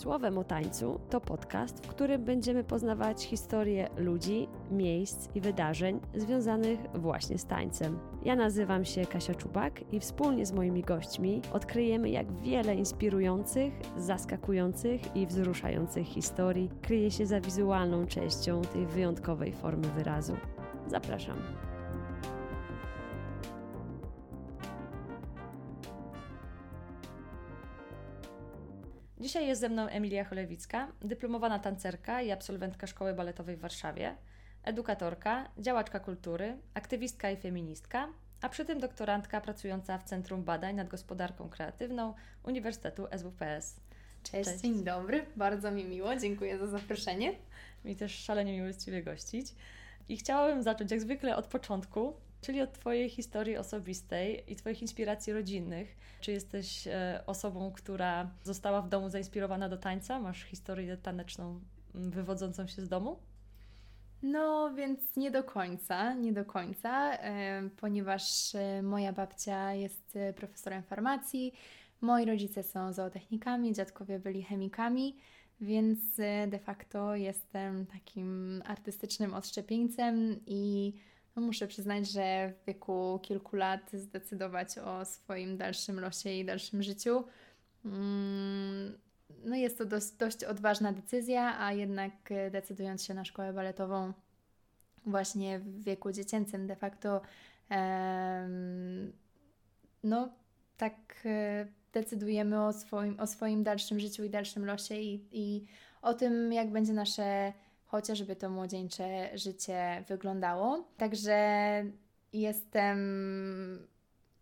Słowem o tańcu to podcast, w którym będziemy poznawać historię ludzi, miejsc i wydarzeń związanych właśnie z tańcem. Ja nazywam się Kasia Czubak i wspólnie z moimi gośćmi odkryjemy, jak wiele inspirujących, zaskakujących i wzruszających historii kryje się za wizualną częścią tej wyjątkowej formy wyrazu. Zapraszam. Dzisiaj jest ze mną Emilia Cholewicka, dyplomowana tancerka i absolwentka Szkoły Baletowej w Warszawie, edukatorka, działaczka kultury, aktywistka i feministka, a przy tym doktorantka pracująca w Centrum Badań nad Gospodarką Kreatywną Uniwersytetu SWPS. Cześć, Cześć, dzień dobry, bardzo mi miło, dziękuję za zaproszenie. Mi też szalenie miło jest Ciebie gościć. I chciałabym zacząć jak zwykle od początku, czyli od Twojej historii osobistej i Twoich inspiracji rodzinnych. Czy jesteś e, osobą, która została w domu zainspirowana do tańca? Masz historię taneczną mm, wywodzącą się z domu? No, więc nie do końca, nie do końca, e, ponieważ e, moja babcia jest profesorem farmacji, moi rodzice są zootechnikami, dziadkowie byli chemikami, więc de facto jestem takim artystycznym odszczepieńcem i muszę przyznać, że w wieku kilku lat zdecydować o swoim dalszym losie i dalszym życiu. Mm, no jest to dość, dość odważna decyzja, a jednak decydując się na szkołę baletową właśnie w wieku dziecięcym de facto no tak e, decydujemy o swoim, o swoim dalszym życiu i dalszym losie i, i o tym, jak będzie nasze chociażby to młodzieńcze życie wyglądało. Także jestem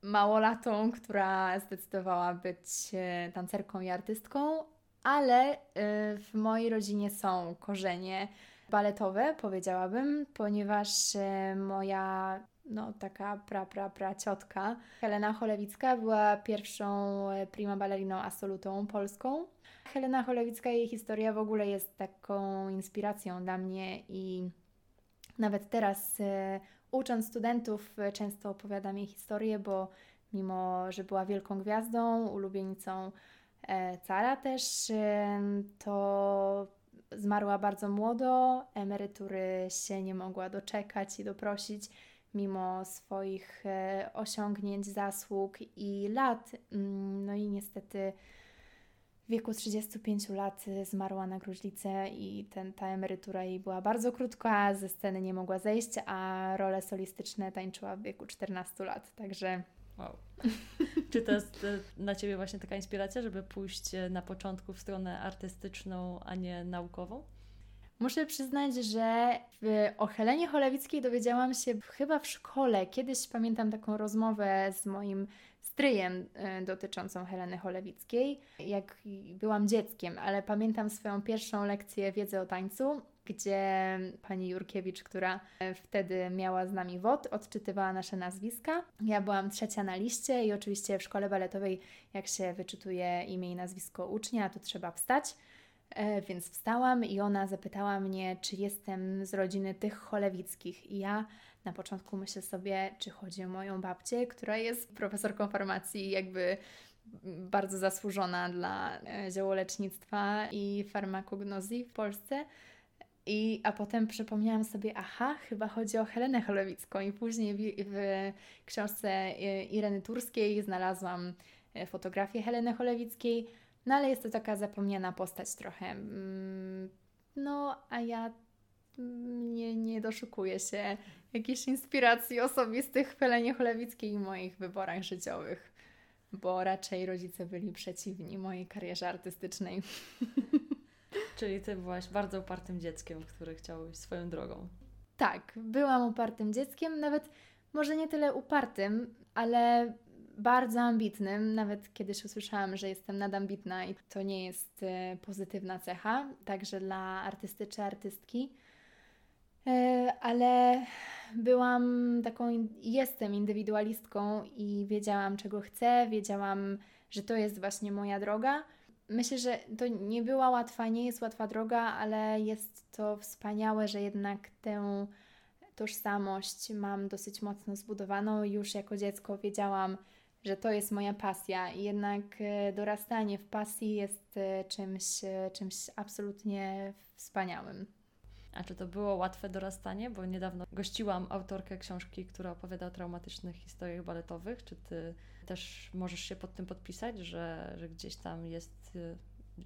małolatą, która zdecydowała być e, tancerką i artystką, ale e, w mojej rodzinie są korzenie baletowe, powiedziałabym, ponieważ e, moja no, taka pra, pra, pra ciotka Helena Cholewicka była pierwszą prima balleriną absolutą polską. Helena Cholewicka, jej historia w ogóle jest taką inspiracją dla mnie i nawet teraz e, ucząc studentów e, często opowiadam jej historię, bo mimo, że była wielką gwiazdą, ulubienicą e, cara też, to zmarła bardzo młodo, emerytury się nie mogła doczekać i doprosić mimo swoich osiągnięć, zasług i lat. Mm, no i niestety w wieku 35 lat zmarła na gruźlicę i ten, ta emerytura jej była bardzo krótka, ze sceny nie mogła zejść, a role solistyczne tańczyła w wieku 14 lat, także... Wow. Czy to jest dla Ciebie właśnie taka inspiracja, żeby pójść e, na początku w stronę artystyczną, a nie naukową? Muszę przyznać, że o Helenie Cholewickiej dowiedziałam się chyba w szkole. Kiedyś pamiętam taką rozmowę z moim stryjem e, dotyczącą Heleny Cholewickiej, jak byłam dzieckiem, ale pamiętam swoją pierwszą lekcję wiedzy o tańcu, gdzie pani Jurkiewicz, która e, wtedy miała z nami WOD, odczytywała nasze nazwiska. Ja byłam trzecia na liście i oczywiście w szkole baletowej, jak się wyczytuje imię i nazwisko ucznia, to trzeba wstać. E, więc wstałam i ona zapytała mnie, czy jestem z rodziny tych cholewickich. I ja na początku myślę sobie, czy chodzi o moją babcię, która jest profesorką farmacji, jakby bardzo zasłużona dla e, ziołolecznictwa i farmakognozji w Polsce. I, a potem przypomniałam sobie, aha, chyba chodzi o Helenę Cholewicką. I później w, w książce e, Ireny Turskiej znalazłam fotografię Heleny Cholewickiej no ale jest to taka zapomniana postać trochę. Mm, no, a ja nie, nie doszukuję się jakiejś inspiracji osobistych w Helenie Cholewickiej i moich wyborach życiowych, bo raczej rodzice byli przeciwni mojej karierze artystycznej. Czyli Ty byłaś bardzo upartym dzieckiem, które chciało iść swoją drogą. Tak, byłam upartym dzieckiem, nawet może nie tyle upartym, ale bardzo ambitnym. Nawet kiedyś usłyszałam, że jestem nadambitna i to nie jest e, pozytywna cecha, także dla artysty czy artystki. E, ale byłam taką, jestem indywidualistką i wiedziałam, czego chcę, wiedziałam, że to jest właśnie moja droga. Myślę, że to nie była łatwa, nie jest łatwa droga, ale jest to wspaniałe, że jednak tę tożsamość mam dosyć mocno zbudowaną. Już jako dziecko wiedziałam, że to jest moja pasja i jednak e, dorastanie w pasji jest e, czymś, czymś absolutnie wspaniałym. A czy to było łatwe dorastanie? Bo niedawno gościłam autorkę książki, która opowiada o traumatycznych historiach baletowych. Czy ty też możesz się pod tym podpisać, że, że gdzieś tam jest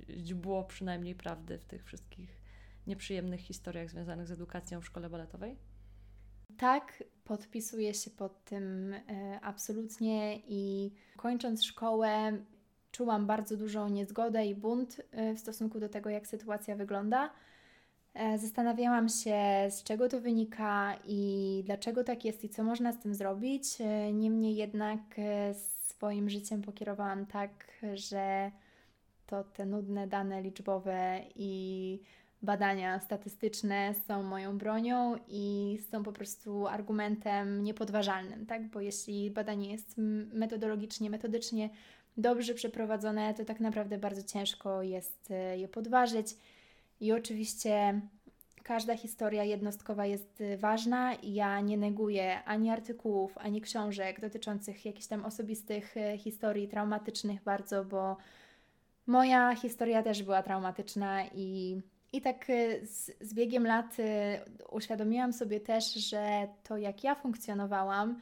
źdźbło przynajmniej prawdy w tych wszystkich nieprzyjemnych historiach związanych z edukacją w szkole baletowej? Tak, podpisuję się pod tym e, absolutnie i kończąc szkołę czułam bardzo dużą niezgodę i bunt e, w stosunku do tego, jak sytuacja wygląda. E, zastanawiałam się, z czego to wynika i dlaczego tak jest i co można z tym zrobić. Niemniej jednak swoim życiem pokierowałam tak, że to te nudne dane liczbowe i badania statystyczne są moją bronią i są po prostu argumentem niepodważalnym, tak? Bo jeśli badanie jest metodologicznie, metodycznie dobrze przeprowadzone, to tak naprawdę bardzo ciężko jest e, je podważyć. I oczywiście każda historia jednostkowa jest ważna i ja nie neguję ani artykułów, ani książek dotyczących jakichś tam osobistych e, historii traumatycznych bardzo, bo moja historia też była traumatyczna i i tak y, z, z biegiem lat y, uświadomiłam sobie też, że to jak ja funkcjonowałam,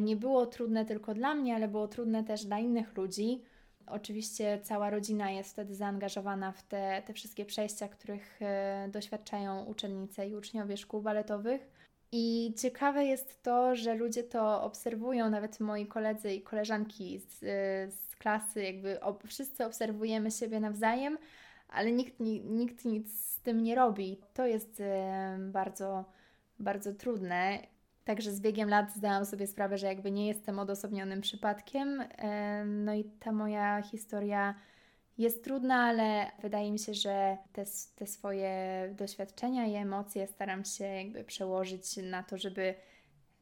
nie było trudne tylko dla mnie, ale było trudne też dla innych ludzi. Oczywiście cała rodzina jest wtedy zaangażowana w te, te wszystkie przejścia, których e, doświadczają uczennice i uczniowie szkół baletowych. I ciekawe jest to, że ludzie to obserwują, nawet moi koledzy i koleżanki z, z klasy, jakby ob, wszyscy obserwujemy siebie nawzajem, ale nikt, nikt nic z tym nie robi. To jest bardzo, bardzo trudne. Także z biegiem lat zdałam sobie sprawę, że jakby nie jestem odosobnionym przypadkiem. No i ta moja historia jest trudna, ale wydaje mi się, że te, te swoje doświadczenia i emocje staram się jakby przełożyć na to, żeby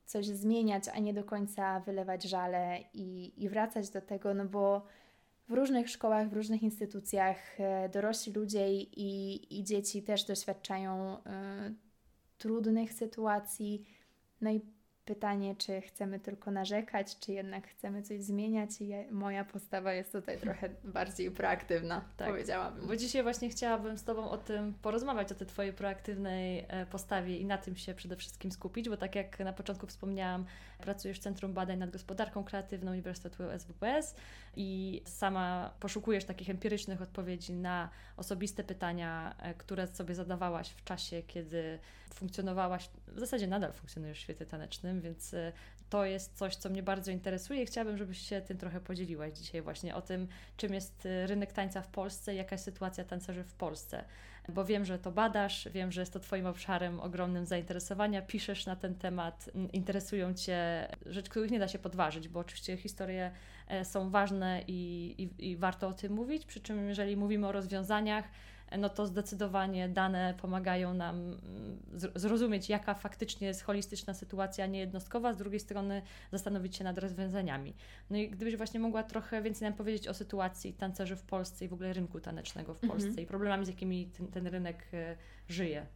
coś zmieniać, a nie do końca wylewać żale i, i wracać do tego, no bo w różnych szkołach, w różnych instytucjach e, dorośli ludzie i, i dzieci też doświadczają y, trudnych sytuacji. No i pytanie, czy chcemy tylko narzekać, czy jednak chcemy coś zmieniać. I ja, moja postawa jest tutaj trochę bardziej proaktywna, tak, powiedziałabym. Bo dzisiaj właśnie chciałabym z Tobą o tym porozmawiać, o tej Twojej proaktywnej e, postawie i na tym się przede wszystkim skupić, bo tak jak na początku wspomniałam, pracujesz w Centrum Badań nad Gospodarką Kreatywną Uniwersytetu SWPS i sama poszukujesz takich empirycznych odpowiedzi na osobiste pytania, e, które sobie zadawałaś w czasie, kiedy funkcjonowałaś, w zasadzie nadal funkcjonujesz w świecie tanecznym, więc e, to jest coś, co mnie bardzo interesuje i chciałabym, żebyś się tym trochę podzieliłaś dzisiaj właśnie o tym, czym jest e, rynek tańca w Polsce, jaka jest sytuacja tancerzy w Polsce. Bo wiem, że to badasz, wiem, że jest to Twoim obszarem ogromnym zainteresowania, piszesz na ten temat, interesują Cię rzeczy, których nie da się podważyć, bo oczywiście historie e, są ważne i, i, i warto o tym mówić, przy czym jeżeli mówimy o rozwiązaniach, no to zdecydowanie dane pomagają nam mm, zrozumieć, jaka faktycznie jest holistyczna sytuacja, niejednostkowa, z drugiej strony zastanowić się nad rozwiązaniami. No i gdybyś właśnie mogła trochę więcej nam powiedzieć o sytuacji tancerzy w Polsce i w ogóle rynku tanecznego w Polsce mhm. i problemami, z jakimi ten, ten rynek e, żyje.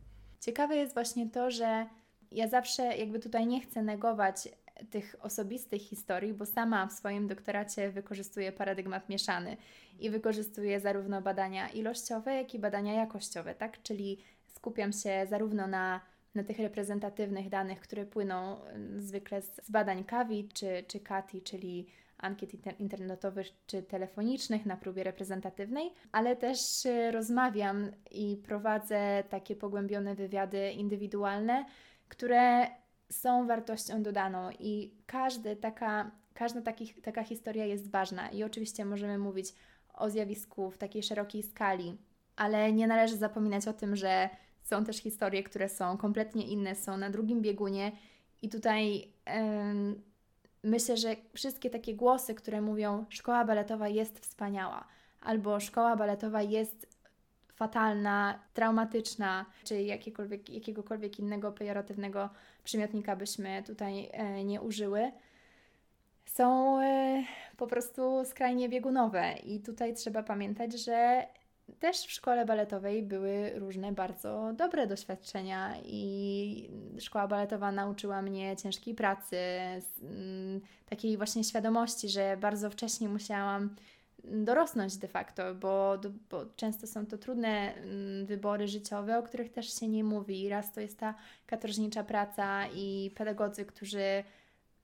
Ciekawe jest właśnie to, że ja zawsze jakby tutaj nie chcę negować tych osobistych historii, bo sama w swoim doktoracie wykorzystuję paradygmat mieszany i wykorzystuję zarówno badania ilościowe, jak i badania jakościowe, tak? Czyli skupiam się zarówno na, na tych reprezentatywnych danych, które płyną mm, zwykle z, z badań KAWI czy, czy CATI, czyli ankiet internetowych czy telefonicznych na próbie reprezentatywnej, ale też y, rozmawiam i prowadzę takie pogłębione wywiady indywidualne, które są wartością dodaną i każdy taka, każda taki, taka historia jest ważna. I oczywiście możemy mówić o zjawisku w takiej szerokiej skali, ale nie należy zapominać o tym, że są też historie, które są kompletnie inne, są na drugim biegunie i tutaj yy, myślę, że wszystkie takie głosy, które mówią szkoła baletowa jest wspaniała albo szkoła baletowa jest fatalna, traumatyczna, czy jakiegokolwiek innego pejoratywnego przymiotnika byśmy tutaj e, nie użyły, są e, po prostu skrajnie biegunowe. I tutaj trzeba pamiętać, że też w szkole baletowej były różne bardzo dobre doświadczenia i szkoła baletowa nauczyła mnie ciężkiej pracy, takiej właśnie świadomości, że bardzo wcześnie musiałam dorosnąć de facto, bo, bo często są to trudne mm, wybory życiowe, o których też się nie mówi. Raz to jest ta katorżnicza praca i pedagodzy, którzy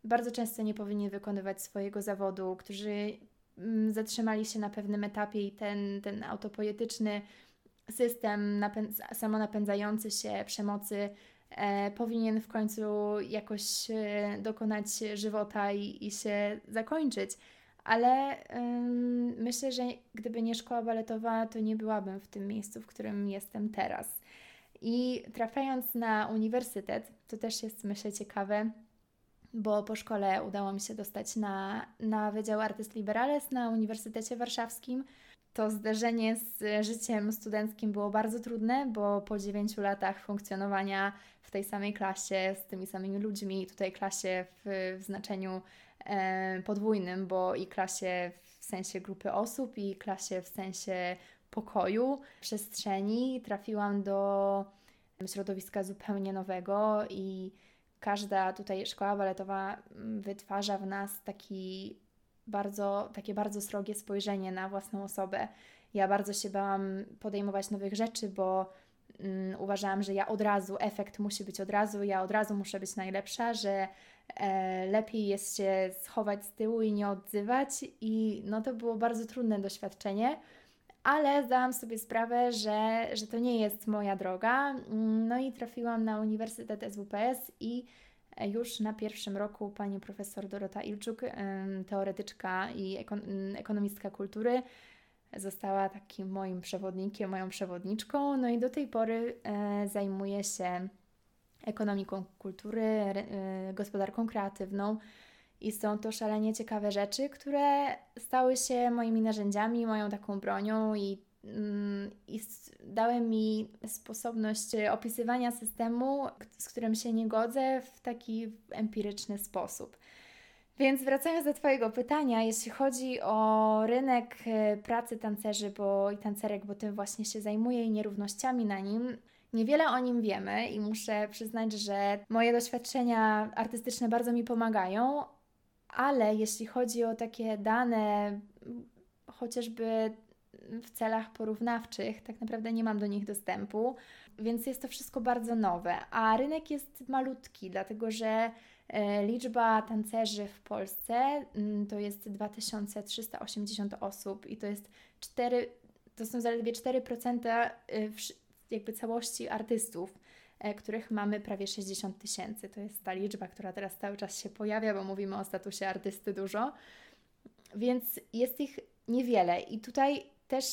bardzo często nie powinni wykonywać swojego zawodu, którzy mm, zatrzymali się na pewnym etapie i ten, ten system napędza, samonapędzający się przemocy e, powinien w końcu jakoś e, dokonać żywota i, i się zakończyć. Ale ym, myślę, że gdyby nie szkoła baletowa, to nie byłabym w tym miejscu, w którym jestem teraz. I trafiając na uniwersytet, to też jest myślę ciekawe, bo po szkole udało mi się dostać na, na Wydział Artyst Liberales na Uniwersytecie Warszawskim. To zderzenie z życiem studenckim było bardzo trudne, bo po 9 latach funkcjonowania w tej samej klasie, z tymi samymi ludźmi, tutaj klasie w, w znaczeniu podwójnym, bo i klasie w sensie grupy osób, i klasie w sensie pokoju, przestrzeni, trafiłam do środowiska zupełnie nowego i każda tutaj szkoła baletowa mm, wytwarza w nas taki bardzo, takie bardzo srogie spojrzenie na własną osobę. Ja bardzo się bałam podejmować nowych rzeczy, bo um, uważałam, że ja od razu, efekt musi być od razu, ja od razu muszę być najlepsza, że e, lepiej jest się schować z tyłu i nie odzywać. I no to było bardzo trudne doświadczenie ale zdałam sobie sprawę, że, że to nie jest moja droga. No i trafiłam na Uniwersytet SWPS i już na pierwszym roku pani profesor Dorota Ilczuk, teoretyczka i ekonomistka kultury, została takim moim przewodnikiem, moją przewodniczką. No i do tej pory e, zajmuję się ekonomiką kultury, e, gospodarką kreatywną. I są to szalenie ciekawe rzeczy, które stały się moimi narzędziami, moją taką bronią i, mm, i dały mi sposobność opisywania systemu, z którym się nie godzę w taki empiryczny sposób. Więc wracając do Twojego pytania, jeśli chodzi o rynek e, pracy tancerzy bo, i tancerek, bo tym właśnie się zajmuję i nierównościami na nim, Niewiele o nim wiemy i muszę przyznać, że moje doświadczenia artystyczne bardzo mi pomagają, ale jeśli chodzi o takie dane, chociażby w celach porównawczych, tak naprawdę nie mam do nich dostępu, więc jest to wszystko bardzo nowe. A rynek jest malutki, dlatego że e, liczba tancerzy w Polsce mm, to jest 2380 osób i to jest 4, to są zaledwie 4% e, jakby całości artystów. E, których mamy prawie 60 tysięcy. To jest ta liczba, która teraz cały czas się pojawia, bo mówimy o statusie artysty dużo. Więc jest ich niewiele i tutaj też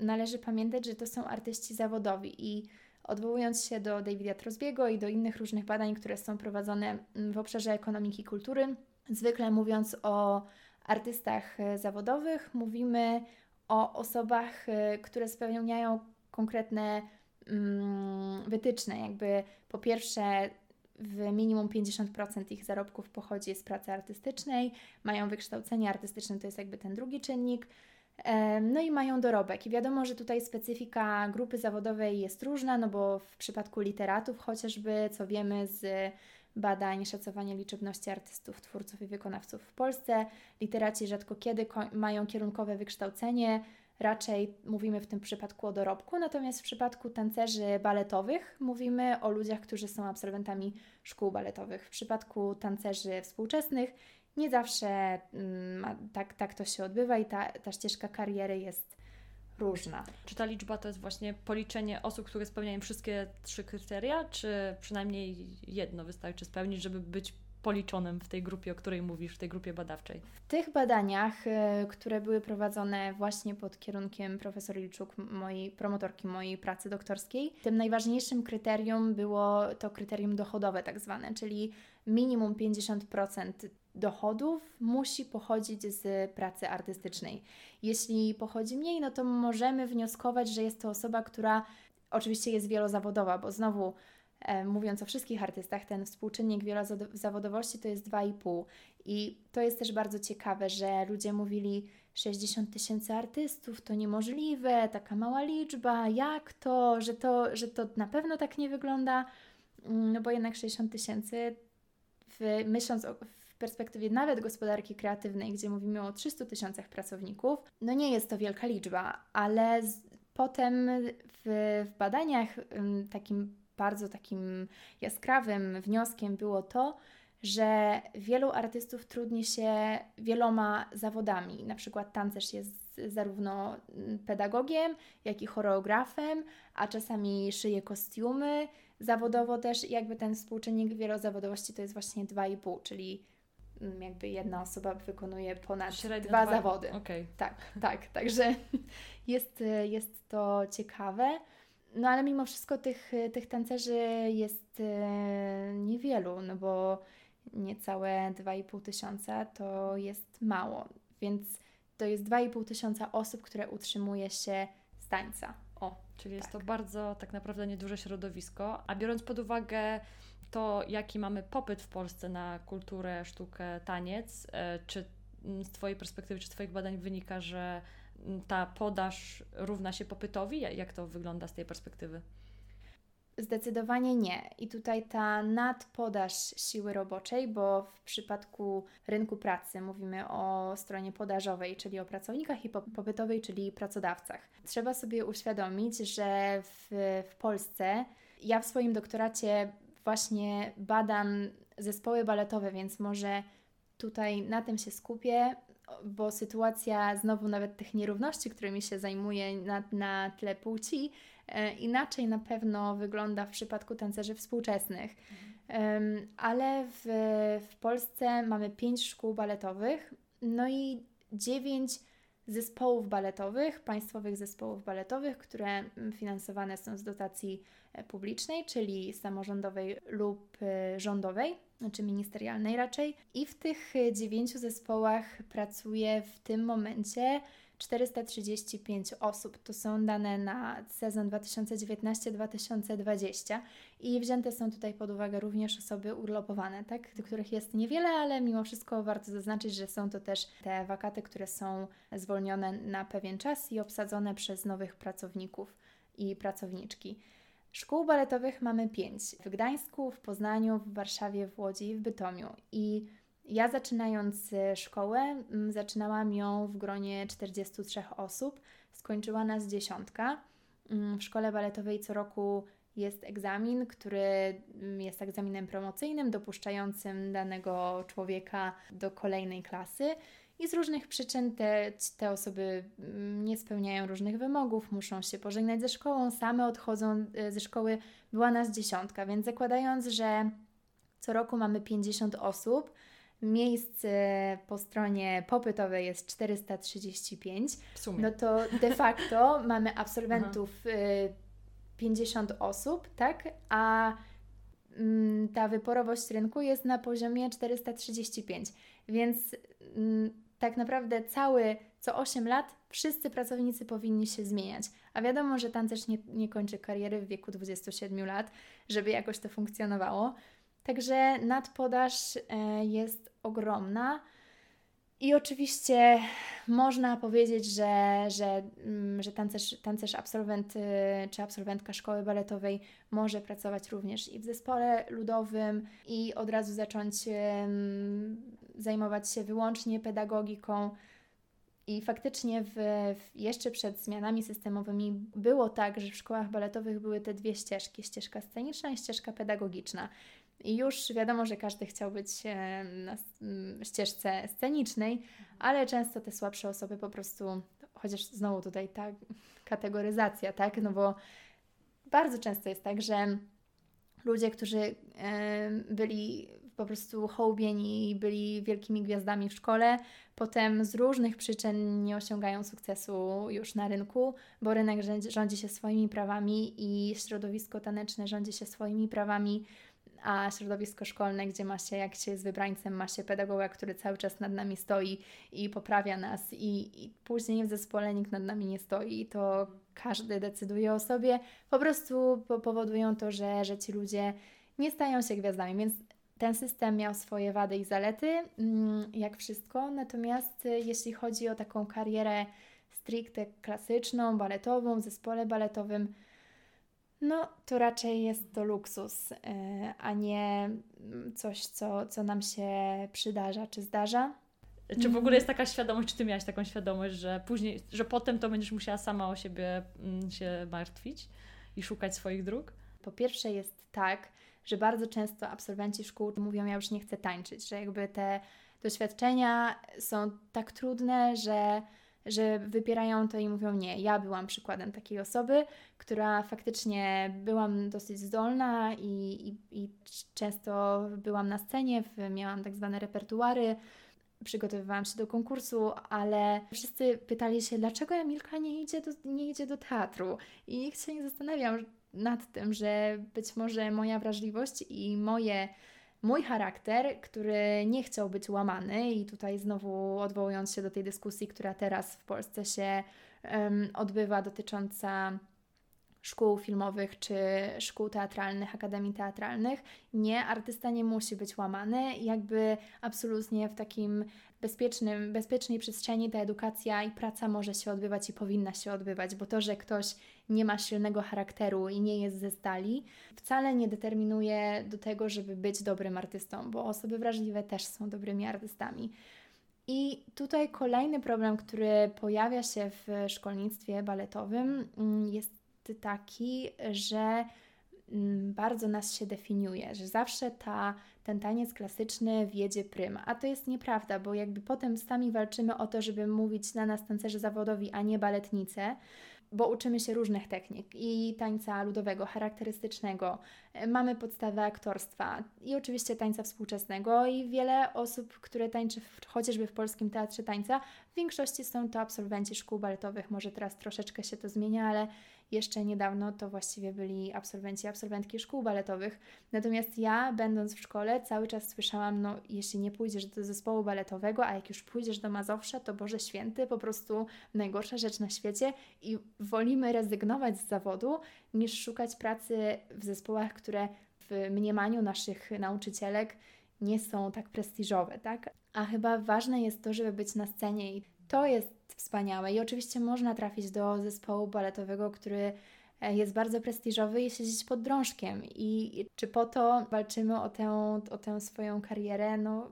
należy pamiętać, że to są artyści zawodowi i odwołując się do Davida Trosbiego i do innych różnych badań, które są prowadzone mm, w obszarze ekonomiki kultury, zwykle mówiąc o artystach e, zawodowych, mówimy o osobach, e, które spełniają konkretne Mm, wytyczne. Jakby po pierwsze, w minimum 50% ich zarobków pochodzi z pracy artystycznej, mają wykształcenie artystyczne, to jest jakby ten drugi czynnik. No i mają dorobek. I wiadomo, że tutaj specyfika grupy zawodowej jest różna, no bo w przypadku literatów chociażby, co wiemy z badań szacowania liczebności artystów, twórców i wykonawców w Polsce, literaci rzadko kiedy mają kierunkowe wykształcenie, raczej mówimy w tym przypadku o dorobku, natomiast w przypadku tancerzy baletowych mówimy o ludziach, którzy są absolwentami szkół baletowych. W przypadku tancerzy współczesnych nie zawsze mm, tak, tak to się odbywa i ta, ta ścieżka kariery jest różna. Czy ta liczba to jest właśnie policzenie osób, które spełniają wszystkie trzy kryteria, czy przynajmniej jedno wystarczy spełnić, żeby być policzonym w tej grupie, o której mówisz, w tej grupie badawczej? W tych badaniach, e, które były prowadzone właśnie pod kierunkiem profesor Ilczuk, mojej promotorki mojej pracy doktorskiej, tym najważniejszym kryterium było to kryterium dochodowe tak zwane, czyli minimum 50% dochodów musi pochodzić z pracy artystycznej. Jeśli pochodzi mniej, no to możemy wnioskować, że jest to osoba, która oczywiście jest wielozawodowa, bo znowu mówiąc o wszystkich artystach, ten współczynnik wielozawodowości to jest 2,5. I to jest też bardzo ciekawe, że ludzie mówili 60 tysięcy artystów to niemożliwe, taka mała liczba, jak to, że to, że to na pewno tak nie wygląda. Mm, no bo jednak 60 tysięcy, myśląc o, w perspektywie nawet gospodarki kreatywnej, gdzie mówimy o 300 tysiącach pracowników, no nie jest to wielka liczba, ale z, potem w, w badaniach takim bardzo takim jaskrawym wnioskiem było to, że wielu artystów trudni się wieloma zawodami. Na przykład tancerz jest zarówno pedagogiem, jak i choreografem, a czasami szyje kostiumy. Zawodowo też jakby ten współczynnik wielozawodowości to jest właśnie 2,5, czyli mm, jakby jedna osoba wykonuje ponad Średnio dwa, dwa zawody. Okay. Tak, tak, także jest, jest to ciekawe. No ale mimo wszystko tych, tych tancerzy jest e, niewielu, no bo niecałe 2,5 tysiąca to jest mało, więc to jest 2,5 tysiąca osób, które utrzymuje się z tańca. O, czyli tak. jest to bardzo tak naprawdę nieduże środowisko, a biorąc pod uwagę to, jaki mamy popyt w Polsce na kulturę, sztukę, taniec, e, czy z Twojej perspektywy, czy z Twoich badań wynika, że ta podaż równa się popytowi? Jak to wygląda z tej perspektywy? Zdecydowanie nie. I tutaj ta nadpodaż siły roboczej, bo w przypadku rynku pracy mówimy o stronie podażowej, czyli o pracownikach i popytowej, czyli pracodawcach. Trzeba sobie uświadomić, że w, w Polsce ja w swoim doktoracie właśnie badam zespoły baletowe, więc może tutaj na tym się skupię, bo sytuacja znowu nawet tych nierówności, którymi się zajmuję na, na tle płci, E, inaczej na pewno wygląda w przypadku tancerzy współczesnych. Mhm. Ale w, w Polsce mamy pięć szkół baletowych, no i dziewięć zespołów baletowych, państwowych zespołów baletowych, które mm, finansowane są z dotacji publicznej, czyli samorządowej lub e, rządowej, czy ministerialnej raczej. I w tych dziewięciu zespołach pracuje w tym momencie 435 osób. To są dane na sezon 2019-2020 i wzięte są tutaj pod uwagę również osoby urlopowane, tak? których jest niewiele, ale mimo wszystko warto zaznaczyć, że są to też te wakaty, które są zwolnione na pewien czas i obsadzone przez nowych pracowników i pracowniczki. Szkół baletowych mamy pięć: w Gdańsku, w Poznaniu, w Warszawie, w Łodzi i w Bytomiu. I ja zaczynając e, szkołę, mm, zaczynałam ją w gronie 43 osób, skończyła nas dziesiątka. Mm, w szkole baletowej co roku jest egzamin, który mm, jest egzaminem promocyjnym, dopuszczającym danego człowieka do kolejnej klasy. I z różnych przyczyn te, te osoby nie spełniają różnych wymogów, muszą się pożegnać ze szkołą, same odchodzą e, ze szkoły. Była nas dziesiątka, więc zakładając, że co roku mamy 50 osób, Miejsc po stronie popytowej jest 435, no to de facto mamy absolwentów Aha. 50 osób, tak? A mm, ta wyporowość rynku jest na poziomie 435, więc mm, tak naprawdę cały, co 8 lat wszyscy pracownicy powinni się zmieniać. A wiadomo, że tancerz nie, nie kończy kariery w wieku 27 lat, żeby jakoś to funkcjonowało. Także nadpodaż e, jest ogromna. I oczywiście można powiedzieć, że, że, mm, że tancerz, tancerz absolwent y, czy absolwentka szkoły baletowej może pracować również i w zespole ludowym i od razu zacząć zajmować się wyłącznie pedagogiką. I faktycznie w, w, jeszcze przed zmianami systemowymi było tak, że w szkołach baletowych były te dwie ścieżki: ścieżka sceniczna i ścieżka pedagogiczna. I już wiadomo, że każdy chciał być na ścieżce scenicznej, ale często te słabsze osoby po prostu, chociaż znowu tutaj ta kategoryzacja, tak, no bo bardzo często jest tak, że ludzie, którzy byli po prostu hołbieni i byli wielkimi gwiazdami w szkole, potem z różnych przyczyn nie osiągają sukcesu już na rynku, bo rynek rządzi się swoimi prawami i środowisko taneczne rządzi się swoimi prawami a środowisko szkolne, gdzie ma się, jak się jest wybrańcem, ma się pedagoga, który cały czas nad nami stoi i poprawia nas, i, i później w zespole nikt nad nami nie stoi, to każdy decyduje o sobie, po prostu powodują to, że, że ci ludzie nie stają się gwiazdami, więc ten system miał swoje wady i zalety, mm, jak wszystko, natomiast y, jeśli chodzi o taką karierę stricte klasyczną, baletową, w zespole baletowym, no to raczej jest to luksus, y, a nie mm, coś, co, co nam się przydarza czy zdarza. Czy w ogóle jest taka świadomość, czy ty miałaś taką świadomość, że później, że potem to będziesz musiała sama o siebie mm, się martwić i szukać swoich dróg? Po pierwsze jest tak, że bardzo często absolwenci szkół mówią, ja już nie chcę tańczyć, że jakby te doświadczenia są tak trudne, że, że wypierają to i mówią nie. Ja byłam przykładem takiej osoby, która faktycznie byłam dosyć zdolna i, i, i często byłam na scenie, miałam tak zwane repertuary, przygotowywałam się do konkursu, ale wszyscy pytali się, dlaczego Emilka nie idzie do, nie idzie do teatru. I nikt się nie zastanawiał, nad tym, że być może moja wrażliwość i moje, mój charakter, który nie chciał być łamany, i tutaj znowu odwołując się do tej dyskusji, która teraz w Polsce się um, odbywa, dotycząca szkół filmowych czy szkół teatralnych, akademii teatralnych. Nie, artysta nie musi być łamany. Jakby absolutnie w takim bezpiecznym, bezpiecznej przestrzeni ta edukacja i praca może się odbywać i powinna się odbywać, bo to, że ktoś nie ma silnego charakteru i nie jest ze stali, wcale nie determinuje do tego, żeby być dobrym artystą, bo osoby wrażliwe też są dobrymi artystami. I tutaj kolejny problem, który pojawia się w szkolnictwie baletowym, mm, jest taki, że bardzo nas się definiuje, że zawsze ta, ten taniec klasyczny wiedzie prym. A to jest nieprawda, bo jakby potem sami walczymy o to, żeby mówić na nas tancerze zawodowi, a nie baletnice bo uczymy się różnych technik i tańca ludowego, charakterystycznego, mamy podstawę aktorstwa i oczywiście tańca współczesnego i wiele osób, które tańczy w, chociażby w Polskim Teatrze Tańca, w większości są to absolwenci szkół baletowych, może teraz troszeczkę się to zmienia, ale jeszcze niedawno to właściwie byli absolwenci, absolwentki szkół baletowych. Natomiast ja, będąc w szkole, cały czas słyszałam, no jeśli nie pójdziesz do zespołu baletowego, a jak już pójdziesz do Mazowsza, to Boże Święty, po prostu najgorsza rzecz na świecie i wolimy rezygnować z zawodu, niż szukać pracy w zespołach, które w mniemaniu naszych nauczycielek nie są tak prestiżowe, tak? A chyba ważne jest to, żeby być na scenie i to jest wspaniałe. I oczywiście można trafić do zespołu baletowego, który e, jest bardzo prestiżowy i siedzieć pod drążkiem. I czy po to walczymy o tę, o tę swoją karierę? No,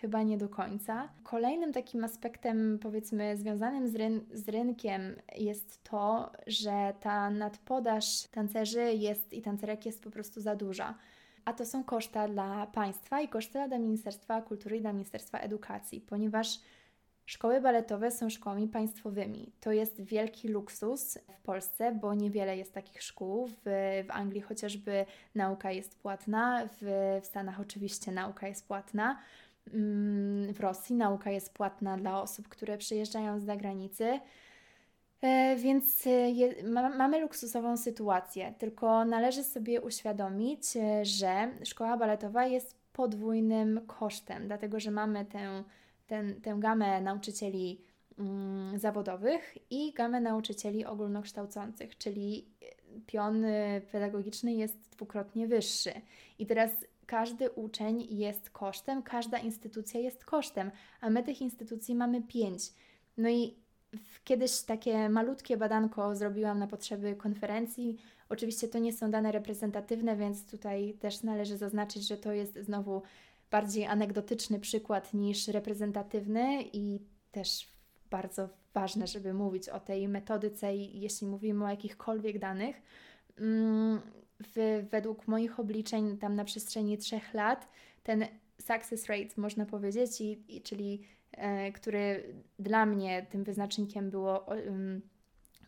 chyba nie do końca. Kolejnym takim aspektem, powiedzmy, związanym z, ryn z rynkiem jest to, że ta nadpodaż tancerzy jest i tancerek jest po prostu za duża. A to są koszta dla państwa i koszta dla Ministerstwa Kultury i dla Ministerstwa Edukacji, ponieważ Szkoły baletowe są szkołami państwowymi. To jest wielki luksus w Polsce, bo niewiele jest takich szkół. W, w Anglii chociażby nauka jest płatna, w, w Stanach oczywiście nauka jest płatna. Mm, w Rosji nauka jest płatna dla osób, które przyjeżdżają z zagranicy. E, więc je, ma, mamy luksusową sytuację, tylko należy sobie uświadomić, e, że szkoła baletowa jest podwójnym kosztem, dlatego że mamy tę ten, tę gamę nauczycieli mm, zawodowych i gamę nauczycieli ogólnokształcących, czyli pion pedagogiczny jest dwukrotnie wyższy. I teraz każdy uczeń jest kosztem, każda instytucja jest kosztem, a my tych instytucji mamy pięć. No i kiedyś takie malutkie badanko zrobiłam na potrzeby konferencji. Oczywiście to nie są dane reprezentatywne, więc tutaj też należy zaznaczyć, że to jest znowu bardziej anegdotyczny przykład niż reprezentatywny i też bardzo ważne, żeby mówić o tej metodyce, jeśli mówimy o jakichkolwiek danych. Mm, w, według moich obliczeń, tam na przestrzeni trzech lat, ten success rate, można powiedzieć, i, i czyli e, który dla mnie tym wyznacznikiem było um,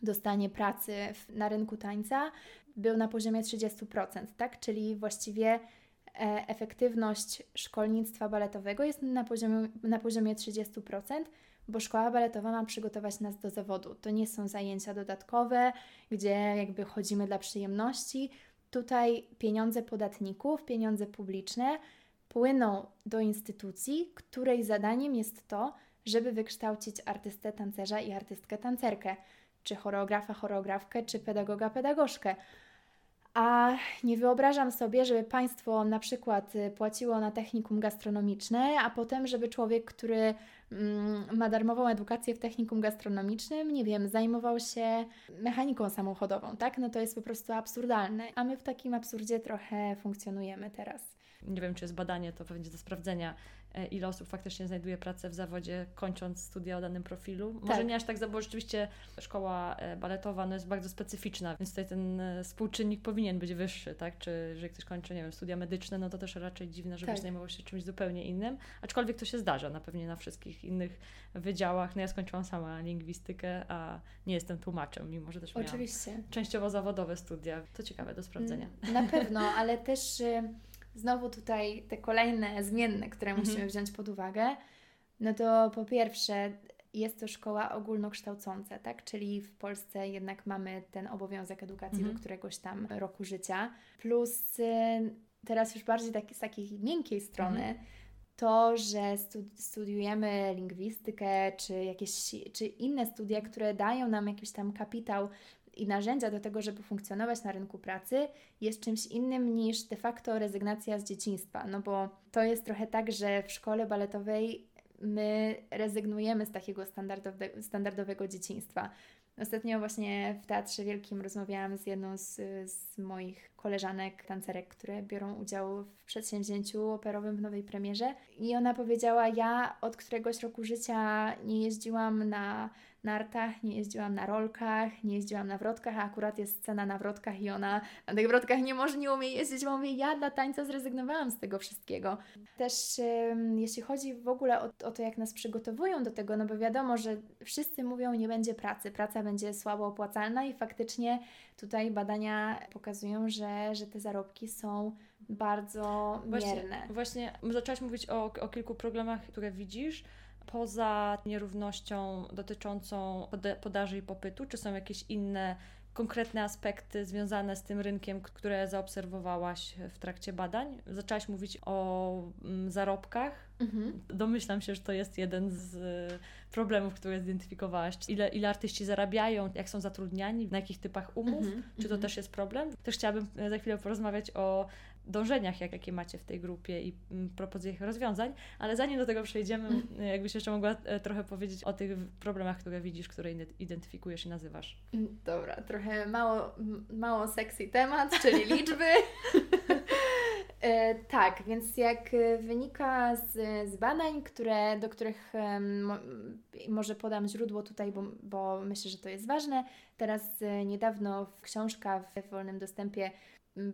dostanie pracy w, na rynku tańca, był na poziomie 30%, tak? Czyli właściwie efektywność szkolnictwa baletowego jest na poziomie, na poziomie 30%, bo szkoła baletowa ma przygotować nas do zawodu. To nie są zajęcia dodatkowe, gdzie jakby chodzimy dla przyjemności. tutaj pieniądze podatników, pieniądze publiczne płyną do instytucji, której zadaniem jest to, żeby wykształcić artystę tancerza i artystkę tancerkę, czy choreografa, choreografkę, czy pedagoga, pedagogzkę. A nie wyobrażam sobie, żeby państwo na przykład y, płaciło na technikum gastronomiczne, a potem, żeby człowiek, który mm, ma darmową edukację w technikum gastronomicznym, nie wiem, zajmował się mechaniką samochodową, tak? No to jest po prostu absurdalne. A my w takim absurdzie trochę funkcjonujemy teraz. Nie wiem, czy jest badanie, to będzie do sprawdzenia, E, ile osób faktycznie znajduje pracę w zawodzie, kończąc studia o danym profilu. Może tak. nie aż tak, bo rzeczywiście szkoła e, baletowa no, jest bardzo specyficzna, więc tutaj ten e, współczynnik powinien być wyższy, tak? Czy jeżeli ktoś kończy, nie wiem, studia medyczne, no to też raczej dziwne, żeby tak. zajmował się czymś zupełnie innym. Aczkolwiek to się zdarza na pewnie na wszystkich innych wydziałach. No ja skończyłam sama lingwistykę, a nie jestem tłumaczem, mimo że też Oczywiście. częściowo zawodowe studia. To ciekawe do sprawdzenia. Na pewno, ale też znowu tutaj te kolejne zmienne, które mhm. musimy wziąć pod uwagę, no to po pierwsze jest to szkoła ogólnokształcąca, tak? Czyli w Polsce jednak mamy ten obowiązek edukacji mhm. do któregoś tam roku życia. Plus y, teraz już bardziej tak, z takiej miękkiej strony mhm. to, że studiujemy lingwistykę czy jakieś czy inne studia, które dają nam jakiś tam kapitał i narzędzia do tego, żeby funkcjonować na rynku pracy, jest czymś innym niż de facto rezygnacja z dzieciństwa. No bo to jest trochę tak, że w szkole baletowej my rezygnujemy z takiego standardowe, standardowego dzieciństwa. Ostatnio właśnie w Teatrze Wielkim rozmawiałam z jedną z, z, moich koleżanek, tancerek, które biorą udział w przedsięwzięciu operowym w nowej premierze. I ona powiedziała: Ja od któregoś roku życia nie jeździłam na nartach, nie jeździłam na rolkach, nie jeździłam na wrotkach, a akurat jest scena na wrotkach i ona na tych wrotkach nie może, nie umie jeździć, bo mówię, ja dla tańca zrezygnowałam z tego wszystkiego. Też jeśli chodzi w ogóle o, o to, jak nas przygotowują do tego, no bo wiadomo, że wszyscy mówią, nie będzie pracy, praca będzie słabo opłacalna i faktycznie tutaj badania pokazują, że, że te zarobki są bardzo właśnie, mierne. Właśnie zaczęłaś mówić o, o kilku problemach, które widzisz poza nierównością dotyczącą podaży i popytu, czy są jakieś inne konkretne aspekty związane z tym rynkiem, które zaobserwowałaś w trakcie badań? Zaczęłaś mówić o mm, zarobkach. Mhm. Domyślam się, że to jest jeden z y, problemów, które zidentyfikowałaś. Ile, ile artyści zarabiają, jak są zatrudniani, na jakich typach umów, mhm. czy to mhm. też jest problem? Też chciałabym e, za chwilę porozmawiać o dążeniach, jak, jakie macie w tej grupie i mm, propozycjach rozwiązań, ale zanim do tego przejdziemy, mm. e, jakbyś jeszcze mogła e, trochę powiedzieć o tych problemach, które widzisz, które identyfikujesz i nazywasz. Mm, dobra, trochę mało, mało sexy temat, czyli liczby. E, tak, więc jak wynika z, z badań, które, do których mo, może podam źródło tutaj, bo, bo myślę, że to jest ważne. Teraz niedawno książka w wolnym dostępie